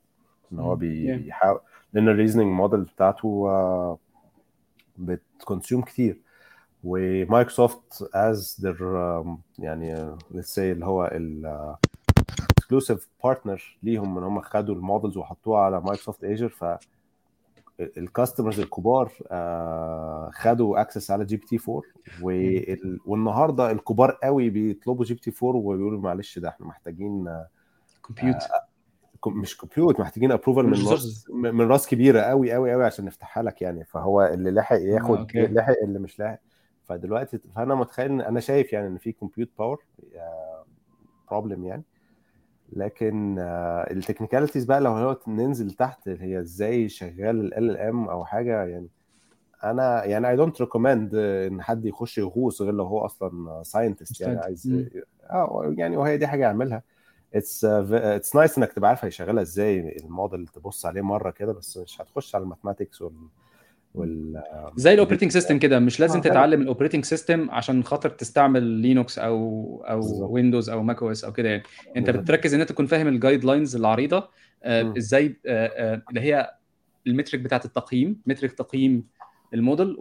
إن هو بيحاول لأن ال reasoning model بتاعته بت consume كتير. و Microsoft is there يعني let's say اللي هو ال exclusive partner ليهم إن هم خدوا ال models وحطوها على Microsoft Azure ف ال customers الكبار خدوا access على GPT 4 والنهارده الكبار قوي بيطلبوا GPT 4 وبيقولوا معلش ده إحنا محتاجين compute مش compute محتاجين approval من راس من راس كبيرة قوي قوي قوي عشان نفتحها لك يعني. فهو اللي لاحق ياخد آه، okay. لحق اللي مش لاحق فدلوقتي فأنا متخيل أنا شايف يعني إن في compute power problem يعني. لكن ال technicalities بقى لو هو ننزل تحت هي إزاي شغال LLM أو حاجة يعني أنا يعني I don't recommend إن حد يخش يغوص غير لو هو أصلا scientist يعني. عايز آه يعني وهي دي حاجة يعملها it's it's nice إنك تبقى عارف هيشغلها إزاي الموديل تبص عليه مرة كده بس مش هتخش على ال mathematics وال وال زي ال operating system كده مش لازم آه. تتعلم ال operating system عشان خاطر تستعمل Linux أو أو بالظبط. Windows أو Mac OS أو كده يعني أنت بالظبط. بتركز إن أنت تكون فاهم ال guidelines العريضة آه،. إزاي آه، آه، اللي هي ال metric بتاعت التقييم metric تقييم الموديل.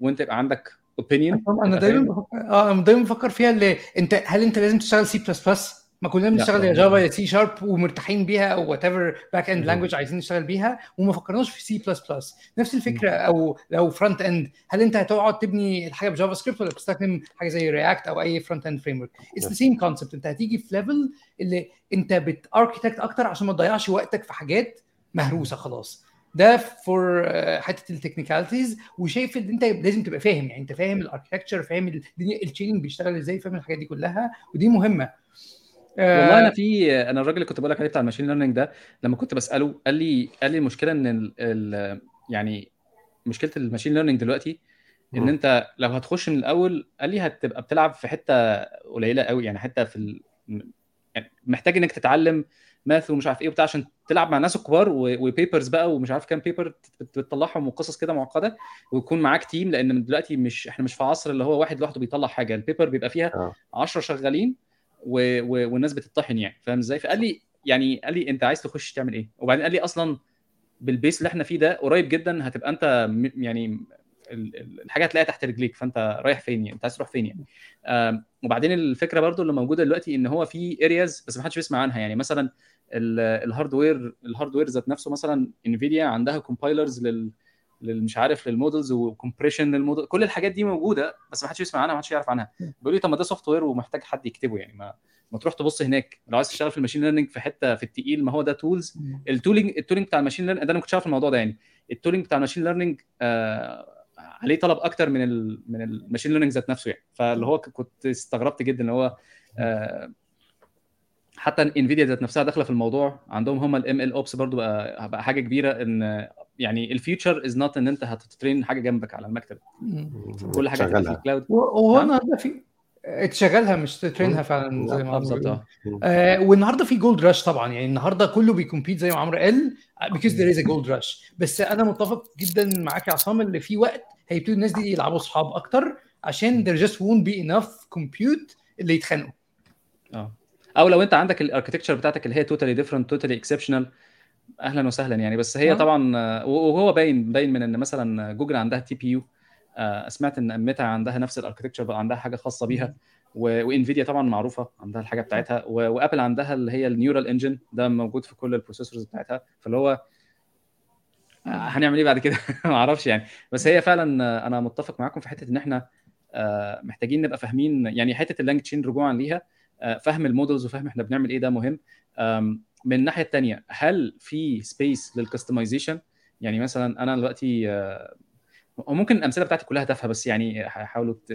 وأنت يبقى عندك opinion أنا دايما بفكر آه أنا دايما بفكر فيها اللي أنت هل أنت لازم تشتغل سي بلس بلس؟ ما كلنا بنشتغل يا. جافا يا سي شارب ومرتاحين بيها أو whatever backend. language عايزين نشتغل بيها وما فكرناش في سي بلس بلس نفس الفكرة أو لو frontend هل أنت هتقعد تبني الحاجة ب JavaScript ولا بتستخدم حاجة زي React أو أي frontend framework it's the. same concept أنت هتيجي في level اللي أنت بت architect أكتر عشان ما تضيعش وقتك في حاجات مهروسة خلاص ده for حتة ال technicalities وشايف إن أنت لازم تبقى فاهم يعني أنت فاهم ال architecture فاهم الدنيا ال chaining بيشتغل إزاي فاهم الحاجات دي كلها ودي مهمة والله أنا في أنا الراجل اللي كنت بقول لك عليه بتاع ال machine learning ده لما كنت بسأله قال لي قال لي المشكلة إن ال... ال... يعني مشكلة ال machine learning دلوقتي إن. أنت لو هتخش من الأول قال لي هتبقى بتلعب في حتة قليلة قوي يعني حتة في ال... يعني محتاج إنك تتعلم math ومش عارف إيه وبتاع عشان تلعب مع الناس الكبار و- و papers بقى ومش عارف كام paper بتطلعهم وقصص كده معقدة ويكون معاك team لأن دلوقتي مش إحنا مش في عصر اللي هو واحد لوحده بيطلع حاجة ال paper بيبقى فيها آه 10 شغالين و... و... والناس بتطحن يعني فاهم إزاي؟ فقال لي يعني قال لي أنت عايز تخش تعمل إيه؟ وبعدين قال لي أصلا بال pace اللي إحنا فيه ده قريب جدا هتبقى أنت م- يعني ال- ال- الحاجة هتلاقيها تحت رجليك فأنت رايح فين يعني؟ أنت عايز تروح فين يعني؟ وبعدين الفكرة برضو اللي موجودة دلوقتي إن هو في areas بس ما حدش بيسمع عنها يعني مثلا ال- ال hardware ال hardware ذات نفسه مثلا Nvidia عندها compilers لل مش عارف لل models و compression لل model كل الحاجات دي موجودة بس ما حدش يسمع عنها ما حدش يعرف عنها. بيقول لي طب ما ده software ومحتاج حد يكتبه يعني ما ما تروح تبص هناك. لو عايز تشتغل في ال machine learning في حتة في التقيل ما هو ده tools ال tooling ال tooling بتاع ال machine learning ده أنا ما كنتش عارف الموضوع ده يعني. ال tooling بتاع ال machine learning آه عليه طلب أكتر من ال من ال machine learning ذات نفسه يعني. فاللي هو كنت استغربت جدا ان هو آه حتى إنفيديا ذات نفسها داخلة في الموضوع. عندهم هم ال ML Ops برضو بقى, بقى حاجة كبيرة إن يعني ال future is not ان انت ه train حاجة جنبك على المكتب. كل حاجة في ال cloud وهو نعم. في تشغلها مش ت train ها فعلا زي ما آه، بالظبط. آه. آه والنهاردة في gold rush طبعا. يعني النهارده كله بي compete زي ما عمرو قال because there is a gold rush. بس أنا متفق جدا معاك يا عصام اللي في وقت هيبتدوا الناس دي يلعبوا أصحاب أكتر عشان there just won't be enough compute اللي يتخانقوا. آه. أو لو أنت عندك ال architecture بتاعتك اللي هي totally different totally exceptional أهلا وسهلا يعني. بس هي آه. طبعا وهو باين باين من إن مثلا جوجل عندها TPU سمعت إن ميتا عندها نفس ال architecture بقى عندها حاجة خاصة بيها وإنفيديا طبعا معروفة عندها الحاجة بتاعتها وأبل عندها اللي هي ال neural engine ده موجود في كل ال processors بتاعتها. فاللي هو آه، هنعمل إيه بعد كده؟ ما أعرفش يعني. بس هي فعلا آه، أنا متفق معاكم في حتة إن إحنا محتاجين نبقى فاهمين يعني حتة ال LangChain رجوعا ليها فهم ال models وفهم إحنا بنعمل إيه ده مهم. من الناحية الثانية هل في space لل customization يعني مثلا أنا دلوقتي آه، وممكن الأمثلة بتاعتي كلها تافهة بس يعني حاولوا ت...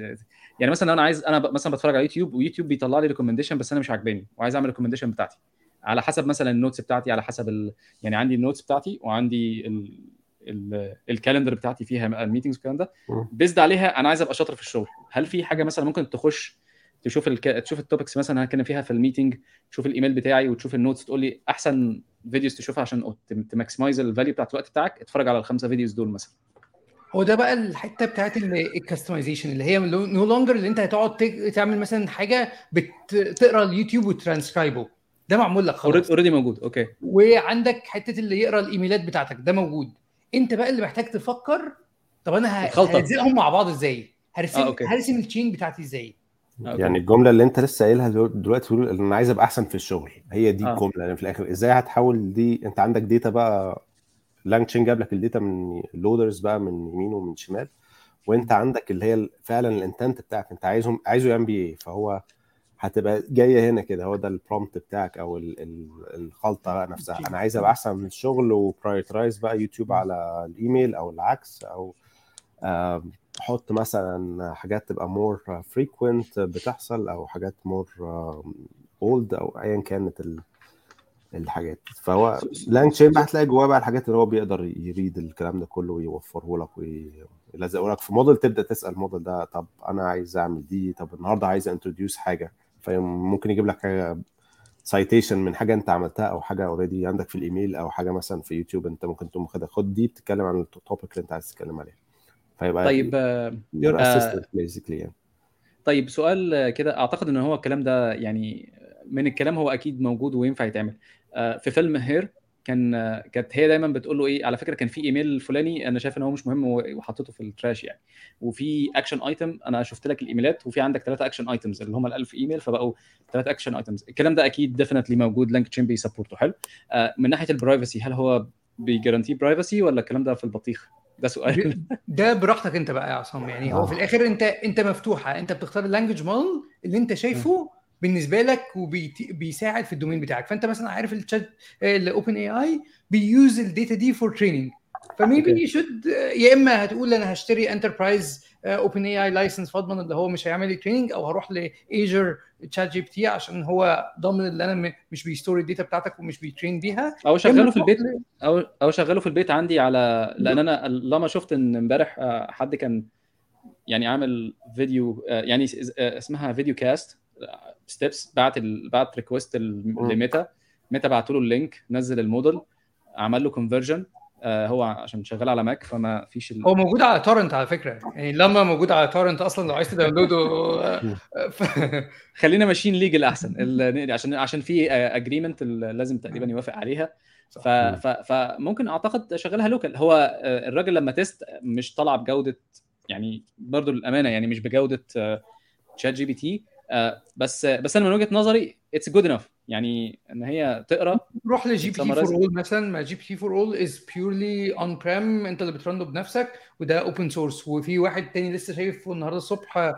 يعني مثلا أنا عايز أنا. مثلا بتفرج على يوتيوب ويوتيوب بيطلع لي recommendation بس أنا مش عاجباني وعايز أعمل recommendation بتاعتي. على حسب مثلا ال notes بتاعتي على حسب ال... يعني عندي ال notes بتاعتي وعندي ال... ال... ال calendar بتاعتي فيها ال meetings والكلام ده. بيزد عليها أنا عايز أبقى شاطر في الشغل. هل في حاجة مثلا ممكن تخش تشوف الك... تشوف ال topics مثلا هتكلم فيها في ال meeting تشوف الإيميل بتاعي وتشوف ال notes تقول لي أحسن videos تشوفها عشان ت maximize ال value بتاعت الوقت بتاعك اتفرج على الخمسة videos دول مثلا. هو ده بقى الحتة بتاعت ال customization اللي هي no longer اللي أنت هتقعد تعمل مثلا حاجة بتقرا اليوتيوب وترانسكرايبه. ده معمول لك خلاص. already موجود. okay. وعندك حتة اللي يقرأ الإيميلات بتاعتك. ده موجود. أنت بقى اللي محتاج تفكر طب أنا هرسمهم مع بعض إزاي؟ هرسم آه، هرسم ال chain بتاعتي إزاي؟ يعني الجملة اللي انت لسه قايلها دلوقتي تقول إن أنا عايز أبقى أحسن في الشغل هي دي آه. الجملة يعني في الآخر. إزاي هتحول دي؟ أنت عندك data بقى LangChain جاب لك ال data من loaders بقى من يمين ومن شمال وأنت عندك اللي هي فعلا ال intent بتاعك. أنت عايزهم عايزه يعمل بيه إيه فهو هتبقى جاية هنا كده هو ده ال prompt بتاعك أو الخلطة نفسها. أنا عايز أبقى أحسن من الشغل و prioritize بقى يوتيوب على الإيميل أو العكس أو حط مثلا حاجات تبقى more frequent بتحصل أو حاجات more old أو ايا كانت الحاجات. فهو LangChain هتلاقي جواه بقى الحاجات اللي هو بيقدر ي read الكلام ده كله ويوفره لك ويلزقه لك في موديل تبدأ تسأل الموديل ده طب أنا عايز أعمل دي طب النهارده عايز introduce حاجة. فممكن يجيب لك حاجة citation من حاجة أنت عملتها أو حاجة already عندك في الإيميل أو حاجة مثلا في يوتيوب أنت ممكن تقوم خدها خد دي بتتكلم عن ال topic اللي أنت عايز تتكلم عليه فيبقى طيب your assistant basically طيب سؤال كده أعتقد إن هو الكلام ده يعني من الكلام هو أكيد موجود وينفع يتعمل. آه، في فيلم Her كان كانت هي دايما بتقول له إيه على فكرة كان في إيميل فلاني أنا شايف إن هو مش مهم وحطيته في ال trash يعني. وفي action item أنا شفت لك الإيميلات وفي عندك ثلاثة action items اللي هم ال1000 إيميل فبقوا ثلاثة action items الكلام ده أكيد definitely موجود LangChain بي support ه حلو. آه من ناحية ال privacy هل هو بي guarantee privacy ولا الكلام ده في البطيخ؟ ده سؤال. ده براحتك انت بقى يا عصام. يعني هو في الآخر انت انت مفتوحة. انت بتختار ال language model اللي انت شايفه بالنسبة لك وبيساعد في ال domain بتاعك. فانت مثلا عارف الشات ال OpenAI بي use ال data دي for training ف maybe you should يا إما هتقول أنا هشتري enterprise OpenAI license فاضمن اللي هو مش هيعمل لي training أو هروح ل Azure ChatGPT عشان هو ضامن اللي أنا مش بي store ال data بتاعتك ومش بي train بيها. أو شغله في البيت أو أو شغله في البيت عندي على لأن أنا لما شفت إن إمبارح آه، حد كان يعني عامل فيديو آه، يعني آه، اسمها فيديو cast steps بعت ال... بعت request لميتا. ميتا بعتوا له ال link نزل الموديل عمل له conversion هو عشان شغال على ماك فما فيش ال... هو موجود على torrent على فكرة. يعني لما موجود على torrent أصلا لو عايز ت download ه آه، ف... خلينا ماشيين legal أحسن. ال... عشان عشان في agreement لازم تقريبا يوافق عليها. ف... ف... فممكن أعتقد شغلها local هو آه، الراجل لما test مش طالع بجودة يعني برضو للأمانة يعني مش بجودة ChatGPT آه، بس بس أنا من وجهة نظري it's good enough يعني إن هي تقرأ روح ل GPT4All مثلا ما جي بي تي فور اول از بيورلي اون بريم أنت اللي بت run ه بنفسك وده open source وفي واحد تاني لسه شايفه النهارده الصبح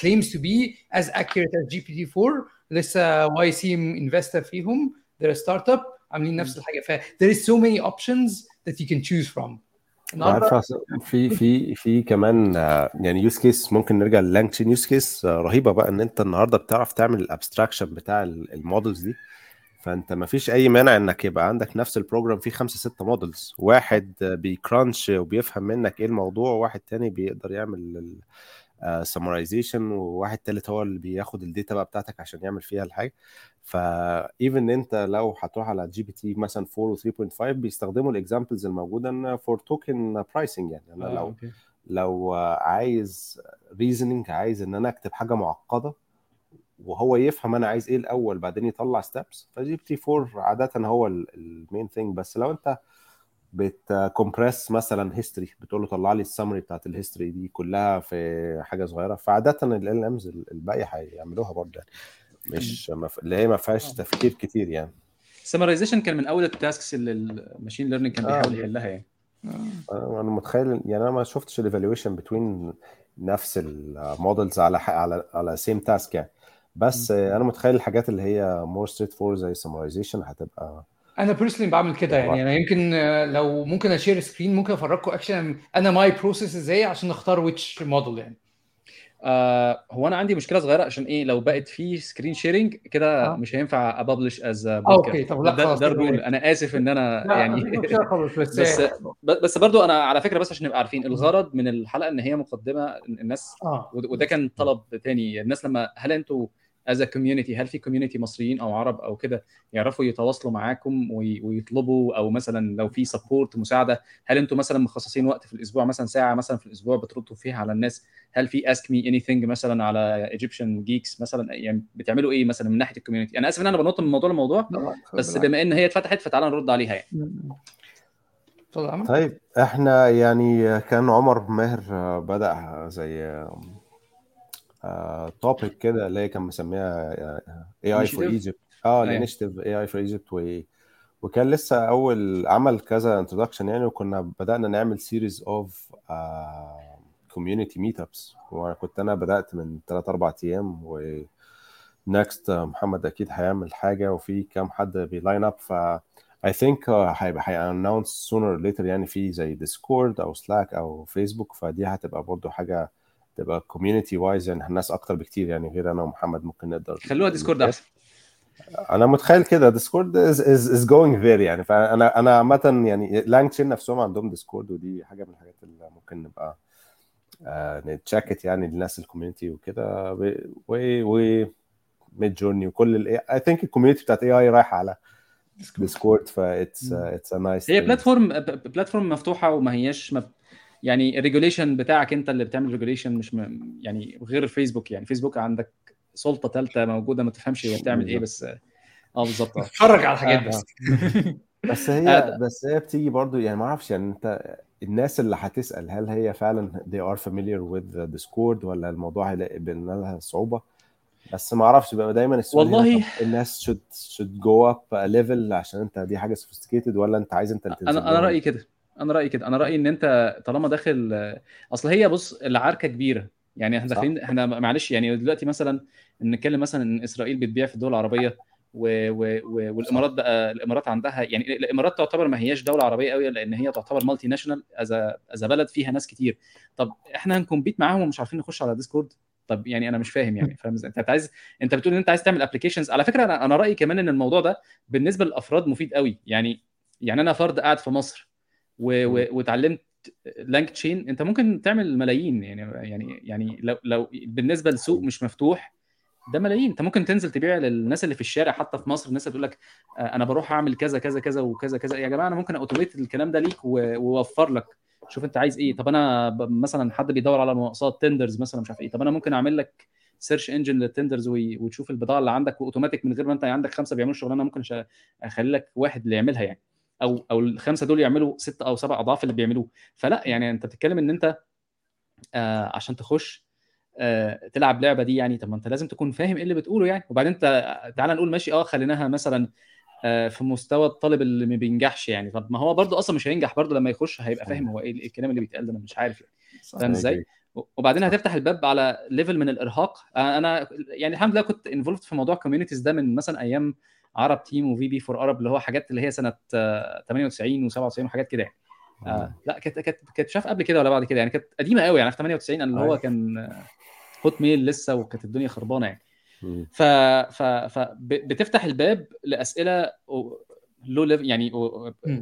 claims to be as accurate as GPT 4 لسه YC investor فيهم they're a startup عاملين نفس الحاجة. ف there is so many options that you can choose from. عارفه في في في كمان آه، يعني use case ممكن نرجع لل LangChain use case رهيبة بقى إن أنت النهارده بتعرف تعمل ال abstraction بتاع ال models دي. فأنت ما فيش أي مانع إنك يبقى عندك نفس ال program فيه خمسة ستة models واحد بي crunch وبيفهم منك إيه الموضوع وواحد تاني بيقدر يعمل summarization وواحد تالت هو اللي بياخد ال data بقى بتاعتك عشان يعمل فيها الحاجة. ف even انت لو هتروح على GPT مثلا 4 و 3.5 بيستخدموا ال examples الموجودة for token pricing يعني. أنا آه، لو. لو عايز reasoning عايز إن أنا أكتب حاجة معقدة وهو يفهم أنا عايز إيه الأول بعدين يطلع steps ف GPT 4 عادة هو ال main thing بس لو أنت بت compress مثلا history بتقول له طلع لي السمري بتاعت ال history دي كلها في حاجة صغيرة فعادة ال ال امز الباقي هيعملوها برضه يعني. مش مف... اللي هي ما فيهاش تفكير كتير يعني. ال summarization كان من أول ال tasks اللي ال machine learning كان بيحاول آه. يحلها يعني. أنا متخيل يعني أنا ما شفتش ال evaluation between نفس ال models على على على same task يعني. بس آه، أنا متخيل الحاجات اللي هي more straightforward زي summarization هتبقى أنا personally بعمل كده يعني. أنا يمكن آه، لو ممكن أ share screen ممكن أفرجكم اكشن أنا my process إزاي عشان نختار which model يعني. آه هو أنا عندي مشكلة صغيرة عشان إيه لو بقت في screen sharing كده آه. مش هينفع أبلش از okay طب لا ده, خلاص ده كده ال rule. أنا آسف إن أنا يعني بس بس بس برضو أنا على فكرة بس عشان نبقى عارفين الغرض من الحلقة إن هي مقدمة الناس ود- وده كان طلب تاني. الناس لما هل أنتوا as community هل في community مصريين أو عرب أو كده يعرفوا يتواصلوا معاكم وي- ويطلبوا أو مثلا لو في support مساعدة هل أنتوا مثلا مخصصين وقت في الأسبوع مثلا ساعة مثلا في الأسبوع بتردوا فيها على الناس؟ هل في ask me anything مثلا على Egyptian Geeks مثلا؟ يعني بتعملوا إيه مثلا من ناحية ال community أنا آسف إن أنا بنط من موضوع لموضوع بس. بما إن هي اتفتحت فتعالى نرد عليها يعني. طيب إحنا يعني كان عمر ماهر بدأ زي topic كده اللي هي كان مسميها AI for? Egypt آه أيوة. ال initiative AI for Egypt وكان لسه أول عمل كذا introduction يعني وكنا بدأنا نعمل series of community meetups وكنت أنا بدأت من 3 4 أيام و next محمد أكيد هيعمل حاجة وفي كام حد بي line up ف I think uh, هيبقى هي sooner or later يعني في زي Discord أو Slack أو فيسبوك فدي هتبقى برضو حاجة تبقى community wise يعني الناس أكتر بكتير يعني غير أنا ومحمد ممكن نقدر خلوها Discord أحسن. أنا متخيل كده Discord is is is going there يعني. فأنا أنا عامة يعني LangChain نفسهم عندهم Discord ودي حاجة من الحاجات اللي ممكن نبقى آه نتشاكت يعني للناس ال community وكده. و و Midjourney وكل ال AI I think ال community بتاعت AI رايحة على Discord ف it's it's a nice هي platform platform مفتوحة وما هياش مب... يعني ال regulation بتاعك انت اللي بتعمل regulation مش م... يعني غير فيسبوك يعني فيسبوك عندك سلطة ثالثه موجودة ما تفهمش هي بتعمل إيه بس آه بالظبط آه اتفرج على الحاجات آه. بس بس آه. هي بس هي بتيجي برضو يعني ما أعرفش يعني أنت الناس اللي هتسأل هل هي فعلا they are familiar with Discord ولا الموضوع هيلاقي بان لها صعوبة بس ما أعرفش بقى دايما السؤال والله- الناس should should go up a level عشان أنت دي حاجة sophisticated ولا أنت عايز أنت أنا أنا؟ رأيي كده أنا رأيي كده. أنا رأيي إن أنت طالما داخل أصل هي بص العركة كبيرة. يعني إحنا. داخلين إحنا معلش يعني دلوقتي مثلا نتكلم مثلا إن إسرائيل بتبيع في الدول العربية و... و... و... والإمارات بقى الإمارات عندها يعني الإمارات تعتبر ما هياش دولة عربية قوي لأن هي تعتبر multinational as as بلد فيها ناس كتير. طب إحنا هن compete معاهم ومش عارفين نخش على Discord طب يعني أنا مش فاهم يعني فاهم أنت عايز أنت بتقول إن أنت عايز تعمل applications على فكرة أنا أنا رأيي كمان إن الموضوع ده بالنسبة للأفراد مفيد قوي يعني يعني أنا فرد قاعد في مصر. واتعلمت LangChain انت ممكن تعمل ملايين يعني يعني يعني لو لو بالنسبة لسوق مش مفتوح ده ملايين. انت ممكن تنزل تبيع للناس اللي في الشارع حتى في مصر الناس اللي تقول لك آه، أنا بروح أعمل كذا كذا كذا وكذا كذا. يا جماعة أنا ممكن automate الكلام ده ليك وأوفر لك. شوف أنت عايز إيه. طب أنا مثلا حد بيدور على مناقصات tenders مثلا مش عارف إيه. طب أنا ممكن أعمل لك search engine لل tenders وتشوف البضاعة اللي عندك وأوتوماتيك من غير ما أنت عندك خمسة بيعملوا الشغلانه ممكن أخلي لك واحد اللي يعملها يعني. أو أو الخمسة دول يعملوا ست أو سبع أضعاف اللي بيعملوه. فلا يعني أنت بتتكلم إن أنت آه عشان تخش آه تلعب لعبة دي يعني طب ما أنت لازم تكون فاهم إيه اللي بتقوله يعني. وبعدين أنت تعال نقول ماشي آه خليناها مثلا آه في مستوى الطالب اللي ما بينجحش يعني. طب ما هو برضه أصلا مش هينجح برضه لما يخش هيبقى فاهم هو إيه الكلام اللي بيتقال ده أنا مش عارف يعني. فاهم إزاي؟ وبعدين هتفتح الباب على level من الإرهاق. آه، أنا يعني الحمد لله كنت involved في موضوع ال communities ده من مثلا أيام عرب تيم و VB4Arab اللي هو حاجات اللي هي سنة آه، 98 و97 وحاجات كده يعني. آه. لا كانت كانت كانت شاف قبل كده ولا بعد كده يعني كانت قديمة قوي يعني في 98 اللي هو. كان آه، Hotmail لسه وكانت الدنيا خربانة يعني. ف ف ف بتفتح الباب لأسئلة low level يعني.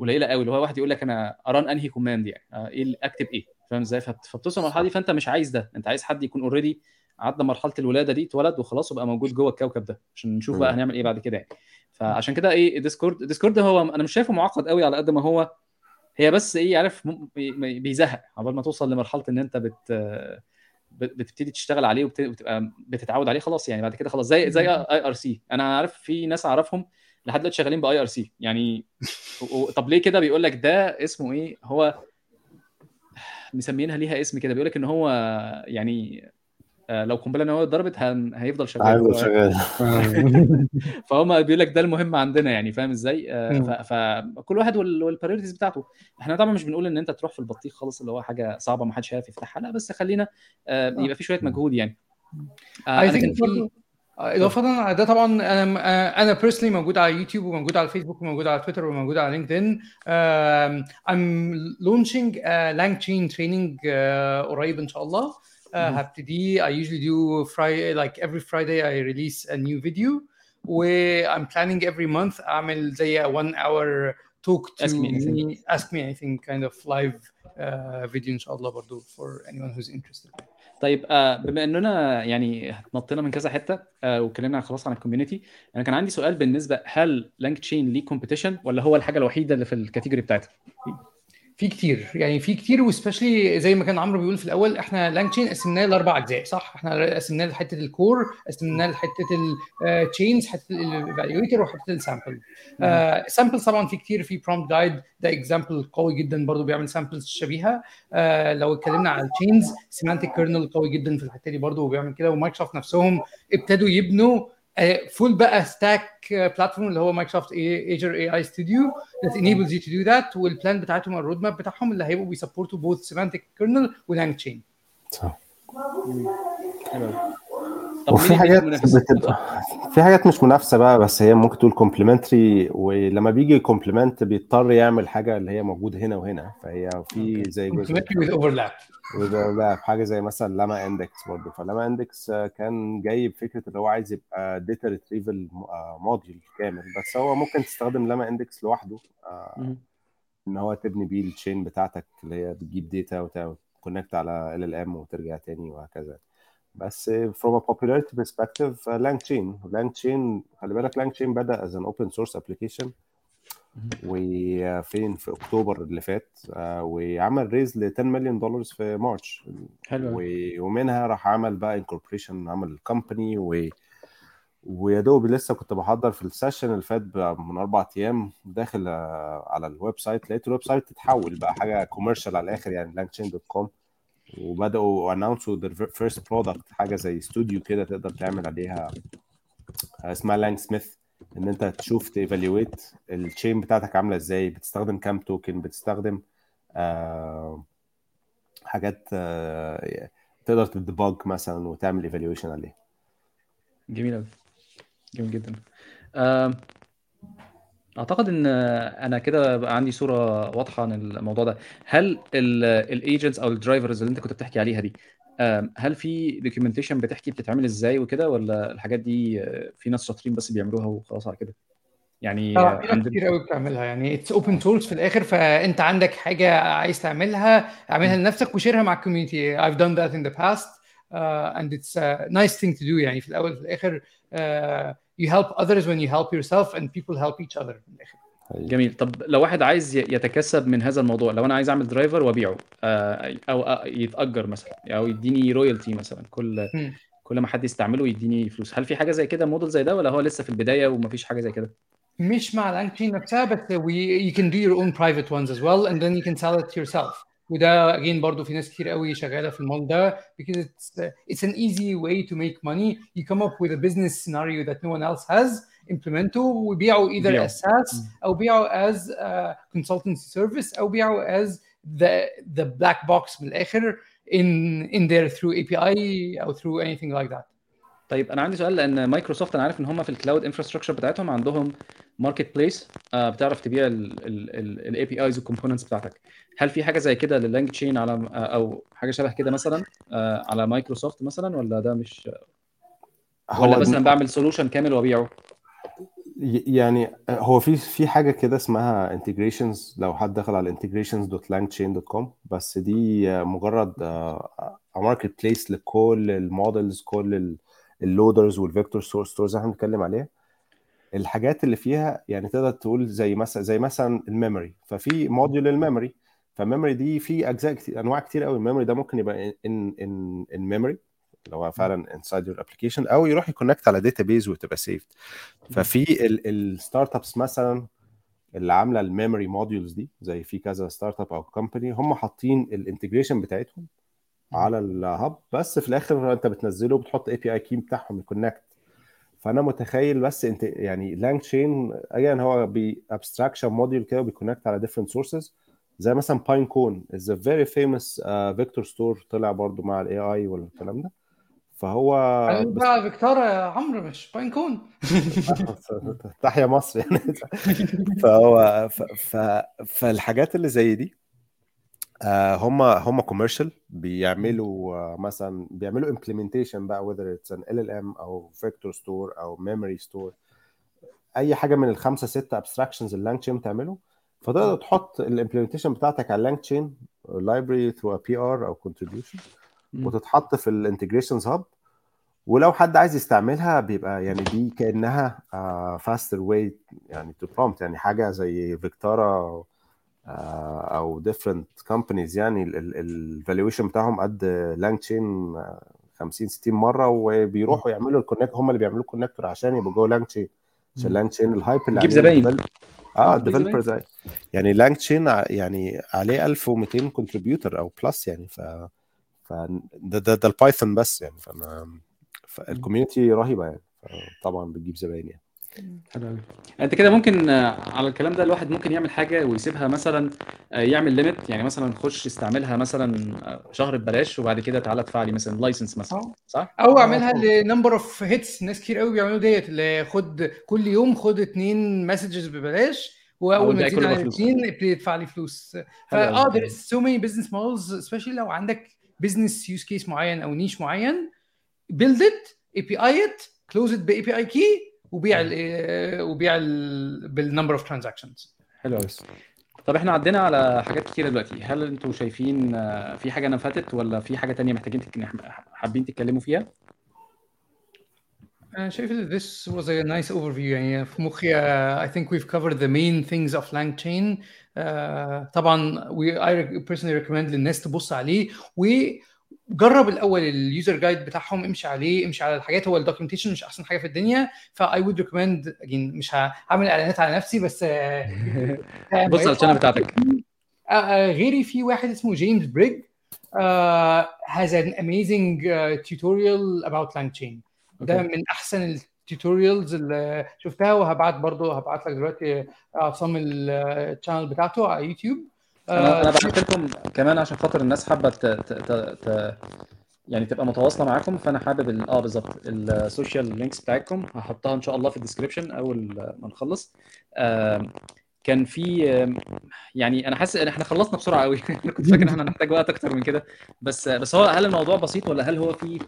قليلة قوي. اللي هو واحد يقول لك أنا أ run أنهي command يعني آه، إيه أكتب إيه؟ فاهم إزاي؟ فبت- فبتوصل المرحله دي فأنت مش عايز ده أنت عايز حد يكون already عدى مرحلة الولادة دي اتولد وخلاص وبقى موجود جوه الكوكب ده عشان نشوف بقى. هنعمل إيه بعد كده. يعني فعشان كده إيه Discord Discord هو أنا مش شايفه معقد قوي على قد ما هو هي بس إيه عارف بيزهق. عقبال ما توصل لمرحلة إن أنت بت بت- بتبتدي تشتغل عليه وبت- وبتبقى بتتعود عليه خلاص يعني بعد كده خلاص. زي زي IRC. أنا عارف في ناس أعرفهم لحد دلوقتي شغالين ب IRC. يعني طب ليه كده بيقول لك ده اسمه إيه؟ هو مسمينها ليها اسم كده. بيقول لك إن هو يعني لو قنبلة نووية اتضربت هن- هيفضل شغال. هيفضل شغال. فهم بيقول لك ده المهم عندنا يعني فاهم إزاي؟ آه،. ف- فكل واحد وال priorities بتاعته. إحنا طبعا مش بنقول إن أنت تروح في البطيخ خالص اللي هو حاجة صعبة ما حدش هيعرف يفتحها. لا بس خلينا آه، يبقى في شوية مجهود يعني. آه، أنا كان في إضافة ده طبعا أنا أنا personally موجود على يوتيوب وموجود على فيسبوك وموجود على تويتر وموجود على لينكدين launching a LangChain training uh, قريب إن شاء الله. Uh, هبتدي I usually do Friday like every Friday I release a new video و I'm planning every month اعمل زي one hour talk to Ask me anything. me ask me anything kind of live uh, video ان شاء الله برضو for anyone who's interested طيب آه، بما إننا يعني نطينا من كذا حتة آه، واتكلمنا خلاص عن ال community أنا كان عندي سؤال بالنسبة هل LangChain ليه competition ولا هو الحاجة الوحيدة اللي في ال category بتاعتها؟ في كتير. يعني في كتير و specially زي ما كان عمرو بيقول في الأول إحنا LangChain قسمناه لأربع أجزاء صح؟ إحنا قسمناه لحتة ال core قسمناه لحتة ال chains حتة ال evaluator وحتة ال sample samples طبعا في كتير في Prompt Guide ده example قوي جدا برضو بيعمل samples شبيهة. آه، لو اتكلمنا على ال chains Semantic Kernel قوي جدا في الحتة دي برضو وبيعمل كده ومايكروسوفت نفسهم ابتدوا يبنوا full بقى stack platform اللي هو مايكروسوفت Azure AI Studio that enables you to do that وال plan بتاعتهم ال road map بتاعهم اللي هيبقوا بي support وا both semantic kernel و LangChain صح. وفي حاجات؟ بتبقى في حاجات مش منافسة بقى بس هي ممكن تقول complementary ولما بيجي complement بيضطر يعمل حاجة اللي هي موجودة هنا وهنا فهي في زي وده بقى في حاجة زي مثلا LlamaIndex برضه ف LlamaIndex كان جاي بفكره اللي هو عايز يبقى data retrieval model كامل بس هو ممكن تستخدم LlamaIndex لوحده آه،. إن هو تبني بيه ال chain بتاعتك اللي هي بتجيب data وت connect على ال LLM وترجع تاني وهكذا بس from a popularity perspective LangChain LangChain خلي بالك LangChain بدأ as an open source application. وفين؟ في أكتوبر اللي فات آه، وعمل raise ل 10 مليون دولار في March حلو ومنها راح عمل بقى incorporation عمل ال company و ويا دوب لسه كنت بحضر في ال session اللي فات من أربع أيام داخل آه، على ال website. لقيت ال website اتحول بقى حاجة commercial على الآخر يعني LangChain dot com وبدأوا announce وا the first product حاجة زي استوديو كده تقدر تعمل عليها آه، اسمها LangSmith إن أنت تشوف ت evaluate ال chain بتاعتك عاملة إزاي بتستخدم كام token بتستخدم آه حاجات آه تقدر ت debug مثلا وتعمل evaluation عليه جميل قوي جميل جدا. أعتقد إن أنا كده بقى عندي صورة واضحة عن الموضوع ده. هل ال agents أو ال drivers اللي أنت كنت بتحكي عليها دي هل في documentation بتحكي بتتعمل إزاي وكده ولا الحاجات دي في ناس شاطرين بس بيعملوها وخلاص على كده؟ يعني آه في عندنا كتير قوي بتعملها. يعني it's open source في الآخر فأنت عندك حاجة عايز تعملها اعملها لنفسك و share ها مع ال community I've done that in the past uh, and it's a nice thing to do يعني في الأول في الآخر uh, you help others when you help yourself and people help each other الآخر جميل. طب لو واحد عايز يتكسب من هذا الموضوع لو أنا عايز أعمل driver وأبيعه آه، أو آه، يتأجر مثلا أو يديني royalty مثلا كل. كل ما حد يستعمله يديني فلوس. هل في حاجة زي كده موديل زي ده ولا هو لسه في البداية ومفيش حاجة زي كده؟ مش مع الانك تشين نفسها بس we, you can do your own private ones as well and then you can sell it yourself. وده again برضو في ناس كتير قوي شغاله في المول ده because it's it's an easy way to make money you come up with a business scenario that no one else has implemenته وبيعوا either بيعوا. as SaaS أو بيعوا as uh, consultancy service أو بيعوا as the the black box من الآخر in in there through API أو through anything like that طيب أنا عندي سؤال لأن مايكروسوفت أنا عارف إن هم في ال cloud infrastructure بتاعتهم عندهم marketplace بتعرف تبيع ال APIs وال components بتاعتك. هل في حاجة زي كده لل LangChain على آه، أو حاجة شبه كده مثلا آه، على مايكروسوفت مثلا ولا ده مش ولا مثلا بعمل solution كامل وأبيعه؟ يعني هو في في حاجة كده اسمها integrations لو حد دخل على integrations.langchain.com بس دي مجرد marketplace لكل ال models كل ال loaders وال vector source stores اللي إحنا بنتكلم عليها. الحاجات اللي فيها يعني تقدر تقول زي مثلا زي مثلا ال memory. ففي module ال memory فال memory دي في أجزاء كتير أنواع كتير قوي. ال memory ده ممكن يبقى in in in memory اللي هو فعلا inside your application أو يروح ي connect على database وتبقى saved ففي ال startups مثلا اللي عاملة ال memory modules دي زي في كذا startup أو company هم حاطين ال integration بتاعتهم على ال hub بس في الآخر أنت بتنزله وبتحط API key بتاعهم ي connect فأنا متخيل بس أنت يعني LangChain again هو ب abstraction module كده بي connect على different sources زي مثلا Pinecone is a very famous vector store طلع برضو مع ال AI والكلام ده. فهو بقى Vectara يا عمرو مش Pinecone تحيا مصر يعني. فهو ف... ف... فالحاجات اللي زي دي آه، هم هم commercial بيعملوا آه، مثلا بيعملوا implementation بقى whether it's an LLM أو vector store أو memory store أي حاجة من الخمسة ستة abstractions اللي LangChain بتعمله فتقدر تحط ال implementation بتاعتك على LangChain library through PR أو contribution وتتحط في ال integrations hub ولو حد عايز يستعملها بيبقى يعني دي كأنها faster way يعني to prompt يعني حاجة زي Vectara أو different companies يعني ال valuation بتاعهم قد LangChain 50 60 مرة وبيروحوا يعملوا ال connect هم اللي بيعملوا ال connector عشان يبقوا جوه LangChain عشان LangChain ال hype اللي عليه زباين. آه. ال developers يعني LangChain يعني عليه 1200 contributor أو plus يعني ف ف ده ده, ده ال Python بس يعني فانا فال community رهيبة يعني. طبعا بتجيب زباين يعني. حلو قوي انت كده ممكن آه، على الكلام ده الواحد ممكن يعمل حاجة ويسيبها مثلا آه، يعمل limit يعني مثلا خش استعملها مثلا آه، شهر ببلاش وبعد كده تعالى ادفع لي مثلا license مثلا. صح؟ أو اعملها ل number of hits ناس كتير قوي بيعملوا ديت اللي خد كل يوم خد اتنين messages ببلاش واول ما تزيد بفلوس. الاثنين ابتدي يدفع لي فلوس فاه there is so many business models especially لو عندك business use case معين أو نيش معين build it API it close it ب API key وبيع ال وبيع ال بال number of transactions حلو قوي طب إحنا عدينا على حاجات كتيرة دلوقتي. هل أنتوا شايفين آه، في حاجة نفدت ولا في حاجة تانية محتاجين تك... حابين تتكلموا فيها؟ أنا شايف إن this was a nice overview. يعني في مخي uh, I think we've covered the main things of LangChain uh, طبعا we I personally recommend للناس تبص عليه. وجرب الأول ال user guide بتاعهم امشي عليه امشي على الحاجات. هو ال documentation مش أحسن حاجة في الدنيا ف I would recommend again مش هعمل إعلانات على نفسي بس بص على ال channel بتاعتك. آه، آه، غيري في واحد اسمه James Briggs has an amazing uh, tutorial about LangChain ده. من أحسن ال tutorials اللي شفتها وهبعت برضو هبعت لك دلوقتي عصام ال channel بتاعته على يوتيوب أنا أنا آه، بعت لكم كمان عشان خاطر الناس حابة ت... ت... ت... يعني تبقى متواصلة معاكم فأنا حابب. آه بالظبط ال social links بتاعتكم هحطها إن شاء الله في ال description أول ما نخلص. آم، كان في يعني أنا حاسس إن إحنا خلصنا بسرعة قوي أنا كنت فاكر إن إحنا هنحتاج وقت أكتر من كده. بس بس هو هل الموضوع بسيط ولا هل هو في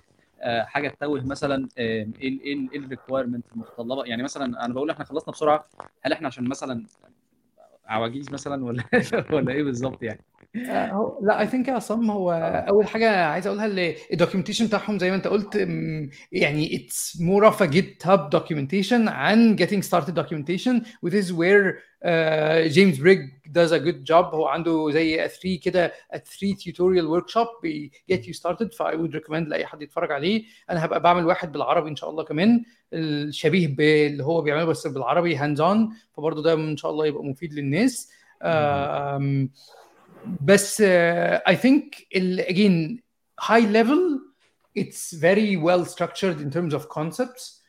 آه، حاجة تتوه مثلا إيه إيه ال- إيه ال requirement المتطلبة؟ يعني مثلا أنا بقول إحنا خلصنا بسرعة هل إحنا عشان مثلا عواجيز مثلا ولا ولا إيه بالظبط يعني؟ آه، لا I think يا عصام هو أول حاجة عايز أقولها اللي ال documentation بتاعهم زي ما أنت قلت يعني it's more of a GitHub documentation than getting started documentation which is where James Briggs does a good job هو عنده زي 3 كده 3 tutorial workshop get you started ف I would recommend لأي حد يتفرج عليه. أنا هبقى بعمل واحد بالعربي إن شاء الله كمان الشبيه باللي هو بيعمله بس بالعربي hands on فبرضه ده إن شاء الله يبقى مفيد للناس. بس I think again high level it's very well structured in terms of concepts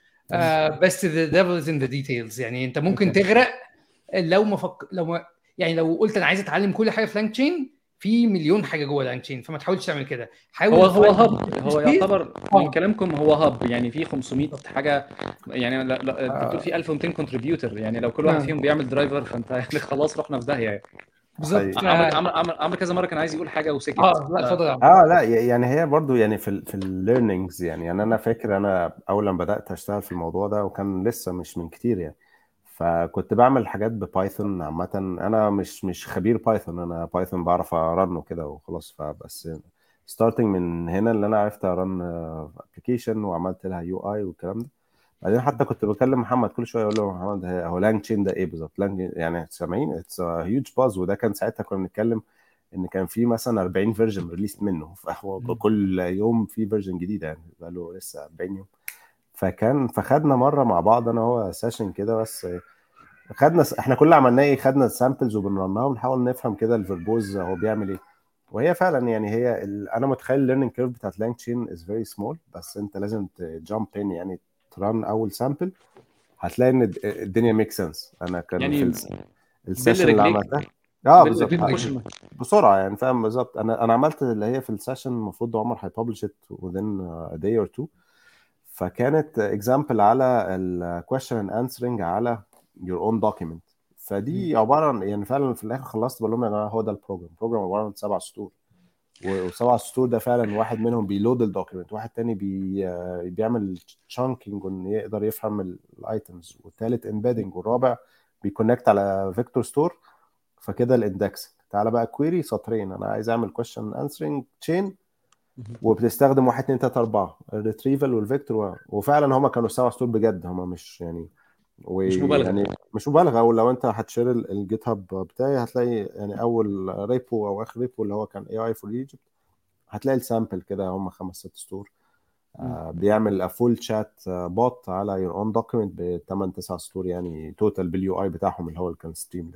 بس the devil is in the details يعني أنت ممكن. تغرق لو ما فك... لو ما يعني لو قلت أنا عايز أتعلم كل حاجة في LangChain في مليون حاجة جوه LangChain فما تحاولش تعمل كده حاول هو هو hub هو space. يعتبر آه. من كلامكم هو hub يعني في 500 حاجة يعني لا لا أنت آه. بتقول في 1200 contributor يعني لو كل واحد آه. فيهم بيعمل driver فأنت يعني خلاص رحنا في داهية يعني بالظبط. عمرو آه، عمرو عمرو كذا مرة كان عايز يقول حاجة وسكت آه لا اتفضل آه لا يعني هي برضو يعني في في ال learnings يعني يعني أنا فاكر أنا أول لما بدأت أشتغل في الموضوع ده وكان لسه مش من كتير يعني فكنت بعمل حاجات ب Python عامة. أنا مش مش خبير Python أنا Python بعرف أ run ه كده وخلاص. فبس starting من هنا اللي أنا عرفت أ run application وعملت لها UI والكلام ده. بعدين حتى كنت بكلم محمد كل شوية أقول له محمد هو LangChain ده إيه بالظبط؟ Lang يعني سامعين؟ it's huge buzz وده كان ساعتها كنا بنتكلم إن كان في مثلا 40 version release منه. فهو كل يوم في version جديدة يعني. بقاله لسه 40 يوم. فكان فخدنا مرة مع بعض أنا هو session كده بس خدنا إحنا كل اللي عملناه إيه خدنا ال samples وبن run ها ونحاول نفهم كده ال verbose هو بيعمل إيه. وهي فعلا يعني هي ال... أنا متخيل ال learning curve بتاعت LangChain is very small بس أنت لازم ت jump in يعني ت run أول sample هتلاقي إن الد- الدنيا make sense أنا كان يعني في ال session اللي عملتها. آه بال- بالظبط. بسرعة يعني فاهم؟ بالظبط. أنا أنا عملت اللي هي في ال session المفروض عمر هيببلش it within a day or two. فكانت example على ال question and answering على your own document. فدي عبارة عن يعني فعلا في الآخر خلصت بقول لهم يا جماعة هو ده ال program ال program عبارة عن سبع سطور. وسبع سطور ده فعلا واحد منهم بي load ال document واحد تاني بي آه، بيعمل chunking وإن يقدر يفهم ال items والتالت embedding والرابع بي connect على vector store فكده ال indexing تعالى بقى query سطرين. أنا عايز أعمل question answering chain وبتستخدم 1 2 3 4 ال retrieval وال vector و- وفعلا هم كانوا سبع سطور بجد. هم مش يعني مش مبالغة. يعني مش مبالغة. ولو أنت هت share ال- ال GitHub بتاعي هتلاقي يعني أول repo أو آخر repo اللي هو كان AI for Egypt هتلاقي ال sample كده. هم خمس ست سطور. آه بيعمل full chatbot على your own document ب 8 9 سطور يعني total بال UI بتاعهم اللي هو كان Stream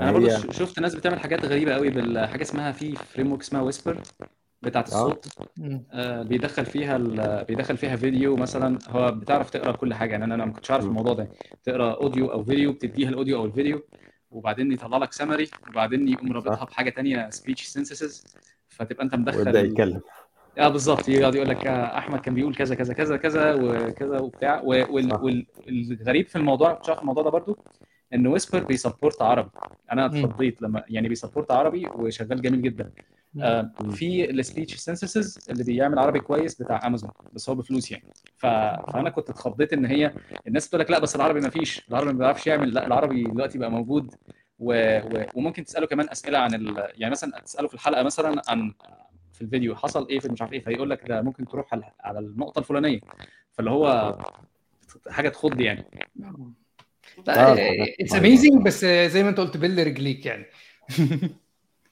أنا برضه شفت ناس بتعمل حاجات غريبة قوي بالحاجة اسمها في framework اسمها Whisper بتاعت آه الصوت. آه، بيدخل فيها ال- بيدخل فيها فيديو مثلا هو بتعرف تقرأ كل حاجة يعني أنا أنا ما كنتش عارف. الموضوع ده تقرأ audio أو فيديو بتديها ال audio أو الفيديو وبعدين يطلع لك سمري وبعدين يقوم رابطها بحاجة تانية speech synthesis فتبقى أنت ويبدأ مدخل يتكلم آه بالظبط يقعد يقول لك آه، أحمد كان بيقول كذا كذا كذا كذا وكذا وبتاع والغريب في الموضوع ما كنتش عارف الموضوع ده برضو إن Whisper بي support عربي أنا مم. اتخضيت لما يعني بي support عربي وشغال جميل جدا. آه،. في ال speech synthesis اللي بيعمل عربي كويس بتاع امازون بس هو بفلوس يعني. ف... فأنا كنت اتخضيت إن هي الناس بتقول لك لا بس العربي ما فيش العربي ما بيعرفش يعمل لا العربي دلوقتي بقى موجود. و... و... وممكن تسأله كمان أسئلة عن ال... يعني مثلا تسأله في الحلقة مثلا عن في الفيديو حصل إيه في مش عارف إيه فيقول لك ده ممكن تروح على على النقطة الفلانية. فاللي هو حاجة تخض يعني. it's amazing بس زي ما أنت قلت بل رجليك يعني.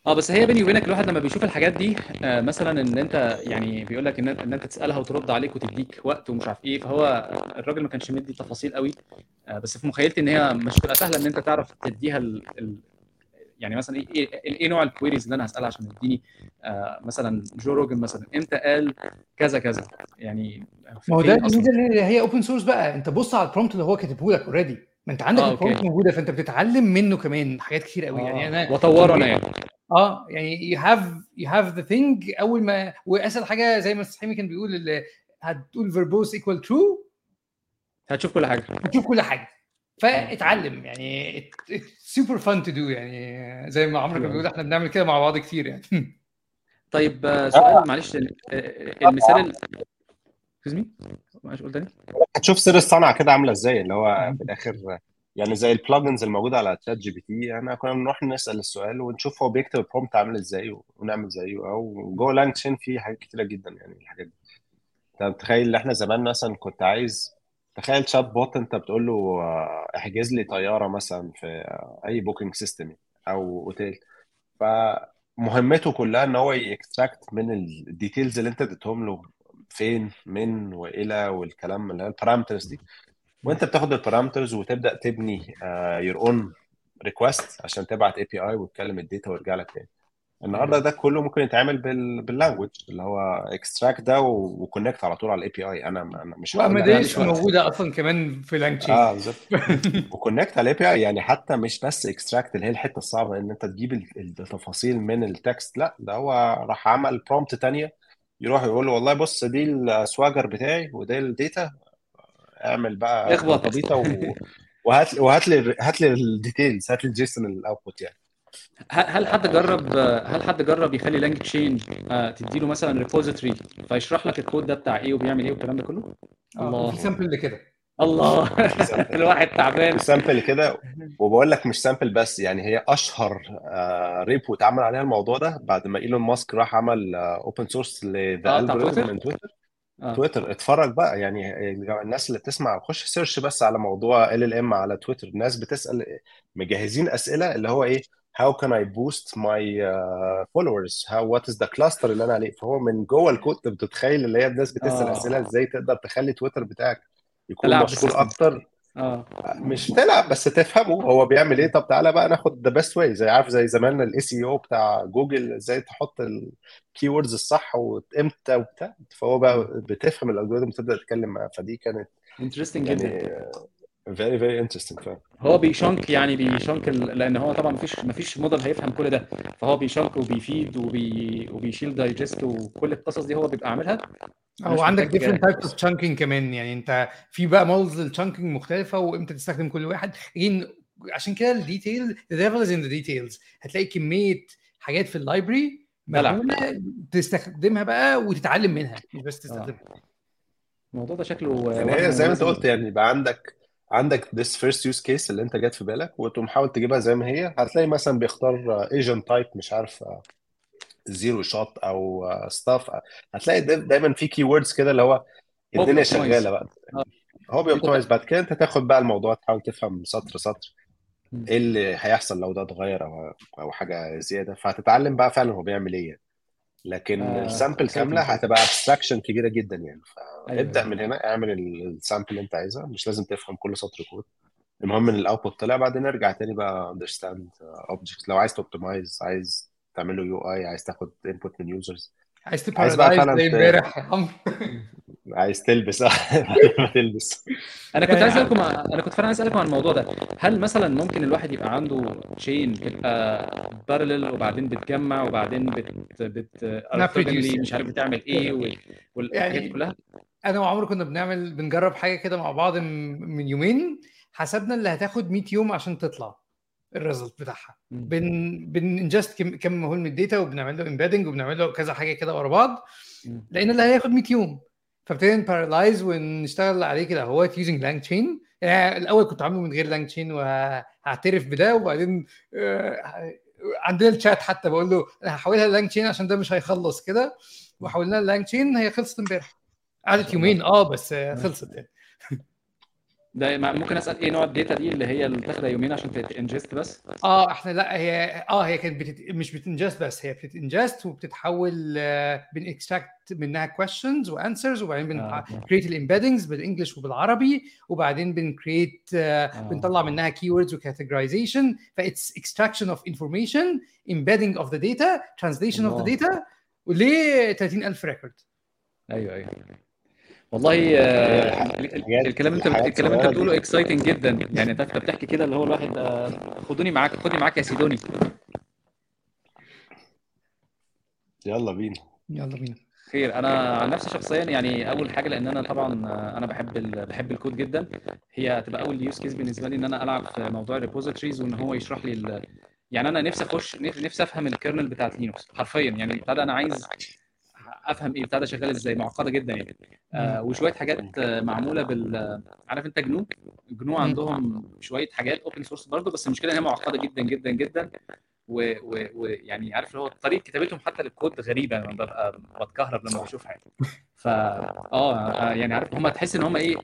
آه بس هي بيني وبينك الواحد لما بيشوف الحاجات دي آه مثلا إن أنت يعني بيقول لك ان إن أنت تسألها وترد عليك وتديك وقت ومش عارف إيه فهو الراجل ما كانش مدي تفاصيل قوي آه بس في مخيلتي إن هي مش تبقى سهلة إن أنت تعرف تديها ال... ال... يعني مثلا إيه إيه إيه نوع ال queries اللي أنا هسألها عشان تديني آه مثلا جو روجن مثلا إمتى قال كذا كذا؟ يعني ما هو ده الميزه اللي هي open source بقى أنت بص على ال prompt اللي هو كاتبه لك already ما أنت عندك آه ال prompt موجودة فأنت بتتعلم منه كمان حاجات كتير قوي. يعني آه أنا وأطوره أنا يعني. آه يعني you have you have the thing أول ما وأسهل حاجة زي ما حمي كان بيقول اللي هتقول verbose equal true هتشوف كل حاجة. هتشوف كل حاجة. فاتعلم يعني super fun to do يعني زي ما عمرو كان حلو بيقول إحنا بنعمل كده مع بعض كتير يعني. طيب آه، سؤال معلش ال- آه، المثال ال... excuse me معلش قول تاني. هتشوف سر الصنعة كده عاملة إزاي اللي هو في الآخر يعني زي ال plugins الموجودة على ChatGPT إحنا كنا بنروح نسأل السؤال ونشوف هو بيكتب ال prompt عامل إزاي ونعمل زيه أو جوه LangChain في حاجات كتيرة جدا يعني الحاجات دي. انت متخيل ان إحنا زمان مثلا كنت عايز تخيل chatbot انت بتقول له آه، احجز لي طيارة مثلا في آه، أي booking system أو اوتيل فمهمته كلها إن هو ي extract من ال details اللي أنت اديتهم له فين من وإلى والكلام اللي هي ال parameters دي. وانت بتاخد ال parameters وتبدأ تبني your own request عشان تبعت API وتكلم ال data ويرجع لك تاني. النهارده ده كله ممكن يتعمل بال بال language اللي هو extract ده و connect على طول على ال API أنا أنا مش معلش وقت موجودة أصلا كمان في LangChain آه بالظبط. و connect على ال API يعني حتى مش بس extract اللي هي الحتة الصعبة إن أنت تجيب ال- التفاصيل من ال text لا ده هو راح عمل prompt تانية يروح يقول له والله بص دي ال Swagger بتاعي وده ال data اعمل بقى اخبط و... وهات وهات لي هات لي ال details هات لي ال JSON ال output يعني. هل هل حد جرب هل حد جرب يخلي LangChain تديله مثلا repository فيشرح لك الكود ده بتاع إيه وبيعمل إيه والكلام ده كله؟ آه الله. وفي sample لكده الله. في الواحد تعبان. في sample كده وبقول لك مش sample بس يعني هي أشهر آه، repo اتعمل عليها الموضوع ده بعد ما إيلون ماسك راح عمل open source لل آه algorithm من تويتر آه. تويتر. اتفرج بقى. يعني الناس اللي بتسمع خش search بس على موضوع LLM على تويتر. الناس بتسأل مجهزين أسئلة اللي هو إيه how can I boost my uh, followers how what is the cluster اللي أنا عليه؟ فهو من جوه الكود بتتخيل اللي هي الناس بتسأل أسئلة آه إزاي تقدر تخلي تويتر بتاعك يكون تلعب مشهور بال system أكتر. آه. مش تلعب بس تفهمه هو بيعمل إيه. طب تعالى بقى ناخد the best way زي عارف زي زمان ال SEO بتاع جوجل إزاي تحط ال keywords الصح وإمتى وبتاع. فهو بقى بتفهم ال algorithm وتبدأ تتكلم معاه. فدي كانت interesting يعني جدا very very interesting فعلا هو بي chunk يعني بي chunk لأن هو طبعا مفيش مفيش موديل هيفهم كل ده. فهو بي chunk وبي feed وبي وبيشيل digest وكل القصص دي هو بيبقى عاملها. أو عندك different types of chunking كمان. يعني انت في بقى models لل chunking مختلفة وامتى تستخدم كل واحد. عشان كده ال detail the devil is in the details. هتلاقي كمية حاجات في ال library. مهولة تستخدمها بقى وتتعلم منها مش بس تستخدمها. الموضوع ده شكله يعني هي زي ما انت قلت يعني يبقى عندك عندك this first use case اللي انت جات في بالك وتقوم حاول تجيبها زي ما هي هتلاقي مثلا بيختار agent type مش عارف zero shot أو stuff هتلاقي دا- دايما في keywords كده اللي هو الدنيا. شغالة بقى. هو بي optimize بعد كده انت تاخد بقى الموضوع تحاول تفهم سطر سطر. إيه اللي هيحصل لو ده اتغير أو أو حاجة زيادة فهتتعلم بقى فعلا هو بيعمل إيه لكن آه، ال sample. كاملة هتبقى abstraction كبيرة جدا يعني. أيوة. فابدا من هنا اعمل ال sample اللي انت عايزها. مش لازم تفهم كل سطر كود المهم إن ال output طلع. بعدين ارجع تاني بقى understand object لو عايز ت optimize عايز تعمل له UI عايز تاخد input من users عايز عايز بقى ت parallelize فعلا زي امبارح يا عم؟ عايز تلبس ما تلبس. أنا كنت عايز أسألكم أنا كنت فعلا عايز أسألكم عن الموضوع ده. هل مثلا ممكن الواحد يبقى عنده chain تبقى parallel وبعدين بتجمع وبعدين بت بت مش عارف بتعمل إيه وال- والحاجات دي يعني كلها؟ أنا وعمرو كنا بنعمل بنجرب حاجة كده مع بعض من يومين حسبنا اللي هتاخد 100 يوم عشان تطلع. ال result بتاعها. بن بن ingest كم كم مهول من ال data وبنعمل له embedding وبنعمل له كذا حاجة كده ورا بعض. لقينا اللي هياخد 100 يوم. فابتدينا ن parallelize ونشتغل عليه كده. هو using LangChain يعني الأول كنت عامله من غير LangChain وهعترف بده. وبعدين آه، عندنا الشات حتى بقول له أنا هحولها LangChain عشان ده مش هيخلص كده. وحولناها LangChain هي خلصت امبارح. قعدت يومين. آه بس خلصت يعني. ده ممكن أسأل إيه نوع الـ data دي اللي هي اللي بتاخدها يومين عشان تـ ingest بس آه إحنا لا هي آه هي كانت بتت... مش بتـ ingest بس هي بتـ ingest وبتتحول آه، بنـ extract منها questions و answers وبعدين بن آه. create الـ embeddings بالـ English وبالعربي وبعدين بنـ create آه. بنطلع منها keywords و categorization ف it's of information embedding of the data translation of the الله. data وليه 30000 record أيوه أيوه والله آه، الكلام انت الكلام انت. بتقوله exciting جدا. يعني انت بتحكي كده اللي هو الواحد آه، خدوني معاك خدني معاك يا سيدوني. يلا بينا. يلا بينا. خير. أنا عن نفسي شخصيا يعني أول حاجة لأن أنا طبعا أنا بحب ال... بحب الكود جدا. هي هتبقى أول use case بالنسبة لي إن أنا ألعب في موضوع الـ repositories وإن هو يشرح لي ال... يعني أنا نفسي أخش نف- نفسي أفهم الـ kernel بتاعت Linux حرفيا. يعني ده أنا عايز افهم إيه بتاع ده شغال إزاي معقدة جدا يعني. آه وشوية حاجات آه، معمولة بال عارف انت GNU؟ GNU. عندهم شوية حاجات open source برضه بس المشكلة إن هي معقدة جدا جدا جدا. ويعني و... و... يعني عارف اللي هو طريقة كتابتهم حتى للكود غريبة أنا ببقى بتكهرب لما بشوفها يعني ف آه يعني عارف هم تحس إن هم إيه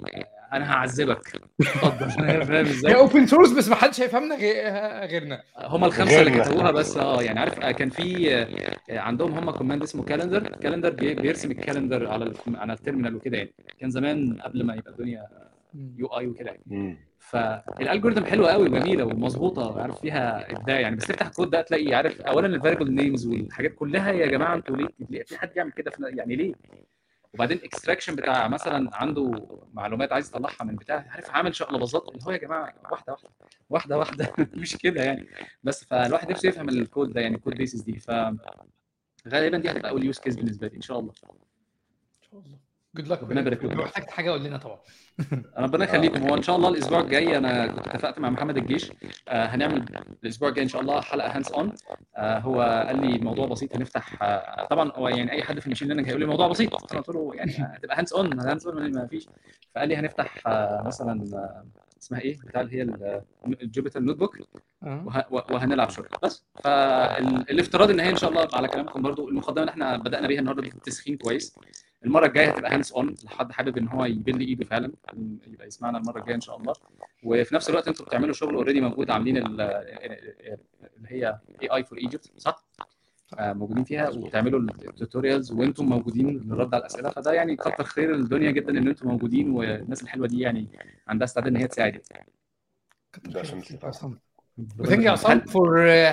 أنا هعذبك. اتفضل. فاهم هي إزاي open source بس ما حدش هيفهمنا غي- غيرنا. هم الخمسة اللي. كتبوها بس آه يعني عارف آه، كان في آه، عندهم هم command اسمه calendar. calendar بيرسم الـ calendar على على الـ terminal وكده يعني. كان زمان قبل ما يبقى الدنيا UI وكده يعني. فالـ algorithm حلوة قوي وجميلة ومظبوطة عارف فيها إبداع يعني. بس تفتح الكود ده تلاقي عارف اولا الـ variable names والحاجات كلها يا جماعة أنتوا ليه؟ ليه في حد يعمل كده في يعني ليه؟ وبعدين extraction بتاع مثلا عنده معلومات عايز يطلعها من بتاع عارف عامل شقلباظات اللي هو يا جماعة واحدة واحدة واحدة واحدة. مش كده يعني. بس فالواحد نفسه يفهم الكود ده يعني الـ code bases دي. ف غالبا دي هتبقى أول use case بالنسبة لي إن شاء الله. Good luck ربنا يبارك. لو احتجت حاجة قول لنا طبعا. ربنا يخليكم. هو إن شاء الله الأسبوع الجاي أنا كنت اتفقت مع محمد الجيش آه هنعمل الأسبوع الجاي إن شاء الله حلقة hands on آه هو قال لي الموضوع بسيط هنفتح آه طبعا هو يعني أي حد في الـ machine learning هيقول لي الموضوع بسيط. أنا قلت له يعني هتبقى hands on hands on ما فيش. فقال لي هنفتح آه مثلا آه اسمها إيه؟ بتاع اللي هي الـ Jupyter Notebook. وه- وهنلعب شوية. بس فالافتراض ان هي إن شاء الله على كلامكم برضو المقدمة اللي إحنا بدأنا بيها النهارده دي تسخين كويس. المرة الجاية هتبقى hands on لحد حابب إن هو يبل إيده فعلا يبقى يسمعنا المرة الجاية إن شاء الله. وفي نفس الوقت أنتوا بتعملوا شغل already موجود عاملين ال- اللي هي AI for Egypt صح؟ آه، موجودين فيها وبتعملوا الـ tutorials وأنتم موجودين للرد على الأسئلة. فده يعني كتر خير الدنيا جدا إن أنتم موجودين والناس الحلوة دي يعني عندها استعداد إن هي تساعد. Definitely. عصام و thank you عصام for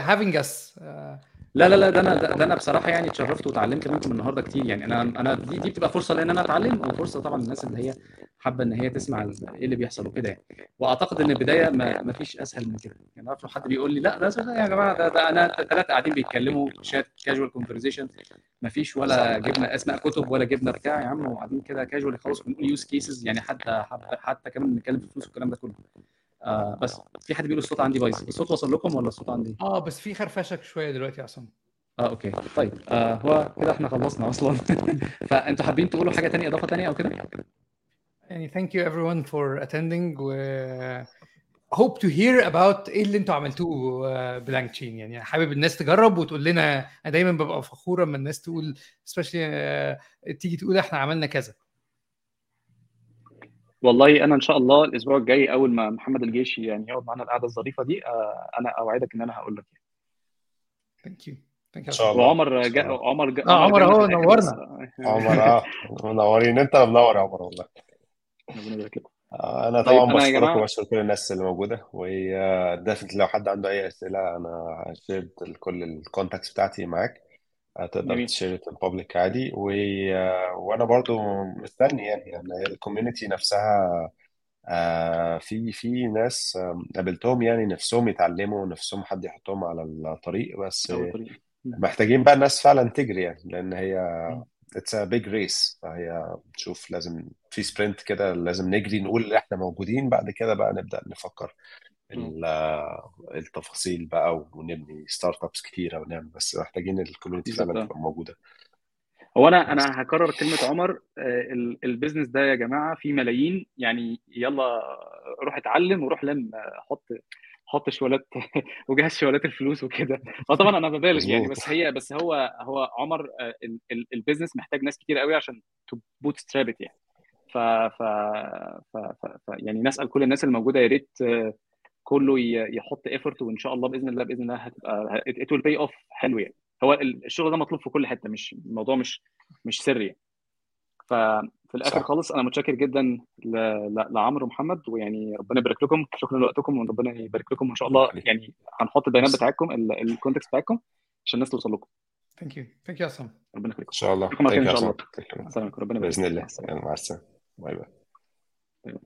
having us uh, لا لا لا ده أنا ده, أنا بصراحة يعني اتشرفت وتعلمت منكم النهارده كتير يعني. أنا أنا دي دي بتبقى فرصة لأن أنا أتعلم وفرصة طبعا الناس اللي هي حابة إن هي تسمع إيه اللي بيحصل وكده يعني. وأعتقد إن البداية ما, ما فيش أسهل من كده يعني. عارف لو حد بيقول لي لا ده يا جماعة ده, ده أنا ثلاثة قاعدين بيتكلموا chat casual conversation ما فيش ولا جبنا أسماء كتب ولا جبنا بتاع يا عم وقاعدين كده كاجوال خلاص بنقول use cases يعني. حتى حتى, حتى كمان بنتكلم في فلوس والكلام ده كله. آه بس في حد بيقول الصوت عندي بايظ. الصوت وصل لكم ولا الصوت عندي؟ آه بس في خرفشه شوية دلوقتي يا عصام. آه okay. طيب آه هو كده إحنا خلصنا أصلا. فأنتوا حابين تقولوا حاجة تانية إضافة تانية أو كده؟ يعني thank you everyone for attending و hope to hear about إيه اللي أنتوا عملتوه بـ LangChain. يعني حابب الناس تجرب وتقول لنا أنا دايما ببقى فخورة لما الناس تقول especially آه، تيجي تقول إحنا عملنا كذا. والله أنا إن شاء الله الأسبوع الجاي أول ما محمد الجيش يعني يقعد معانا القعدة الظريفة دي آه أنا أوعدك إن أنا هقول لك thank you. Thank إن شاء الله. وعمر إن جا. عمر جا آه عمر أهو نورنا. عمر آه منورين. أنت اللي منور يا عمر والله. ربنا يبارك لكم. آه، أنا طيب، طبعا أنا بشكركم جماعة- وبشكر كل الناس اللي موجودة. و definitely لو حد عنده أي أسئلة أنا shared كل الـ contacts بتاعتي معاك. هتقدر جميل. تـ share public عادي. و... وأنا برضو مستني يعني يعني الـ community نفسها آه، في في ناس آم، قابلتهم يعني نفسهم يتعلموا نفسهم حد يحطهم على الطريق. بس أول طريق. محتاجين بقى الناس فعلا تجري يعني لأن هي it's a big race فهي تشوف لازم في sprint كده لازم نجري نقول إحنا موجودين بعد كده بقى نبدأ نفكر. التفاصيل بقى ونبني startups كتيرة ونعمل بس محتاجين الـ community فعلا بالظبط. تبقى موجودة هو أنا أنا هكرر كلمة عمر آه، ال- الـ business ده يا جماعة فيه ملايين يعني يلا روح اتعلم وروح لم آه، حط حط شوالات وجهز شوالات الفلوس وكده هو طبعا أنا ببالغ يعني. بس هي بس هو هو عمر آه، ال- ال- الـ business محتاج ناس كتير قوي عشان to bootstrap يعني ف ف ف ف ف يعني نسأل كل الناس الموجودة يا ريت آه، كله ي- يحط effort وإن شاء الله بإذن الله بإذن الله هتبقى it will pay off حلو يعني. هو ال- الشغل ده مطلوب في كل حتة مش الموضوع مش مش سري يعني. ففي الآخر صح. خالص أنا متشكر جدا ل- ل- لعمرو ومحمد ويعني ربنا يبارك لكم. شكرا لوقتكم وربنا يبارك لكم وإن شاء الله يعني هنحط البيانات بتاعتكم الـ contacts بتاعتكم عشان الناس توصل لكم. Thank you. Thank you عصام ربنا يخليكم. إن شاء الله. ان شاء الله. السلام عليكم. ربنا يبارك. باذن الله مع السلامة. bye bye.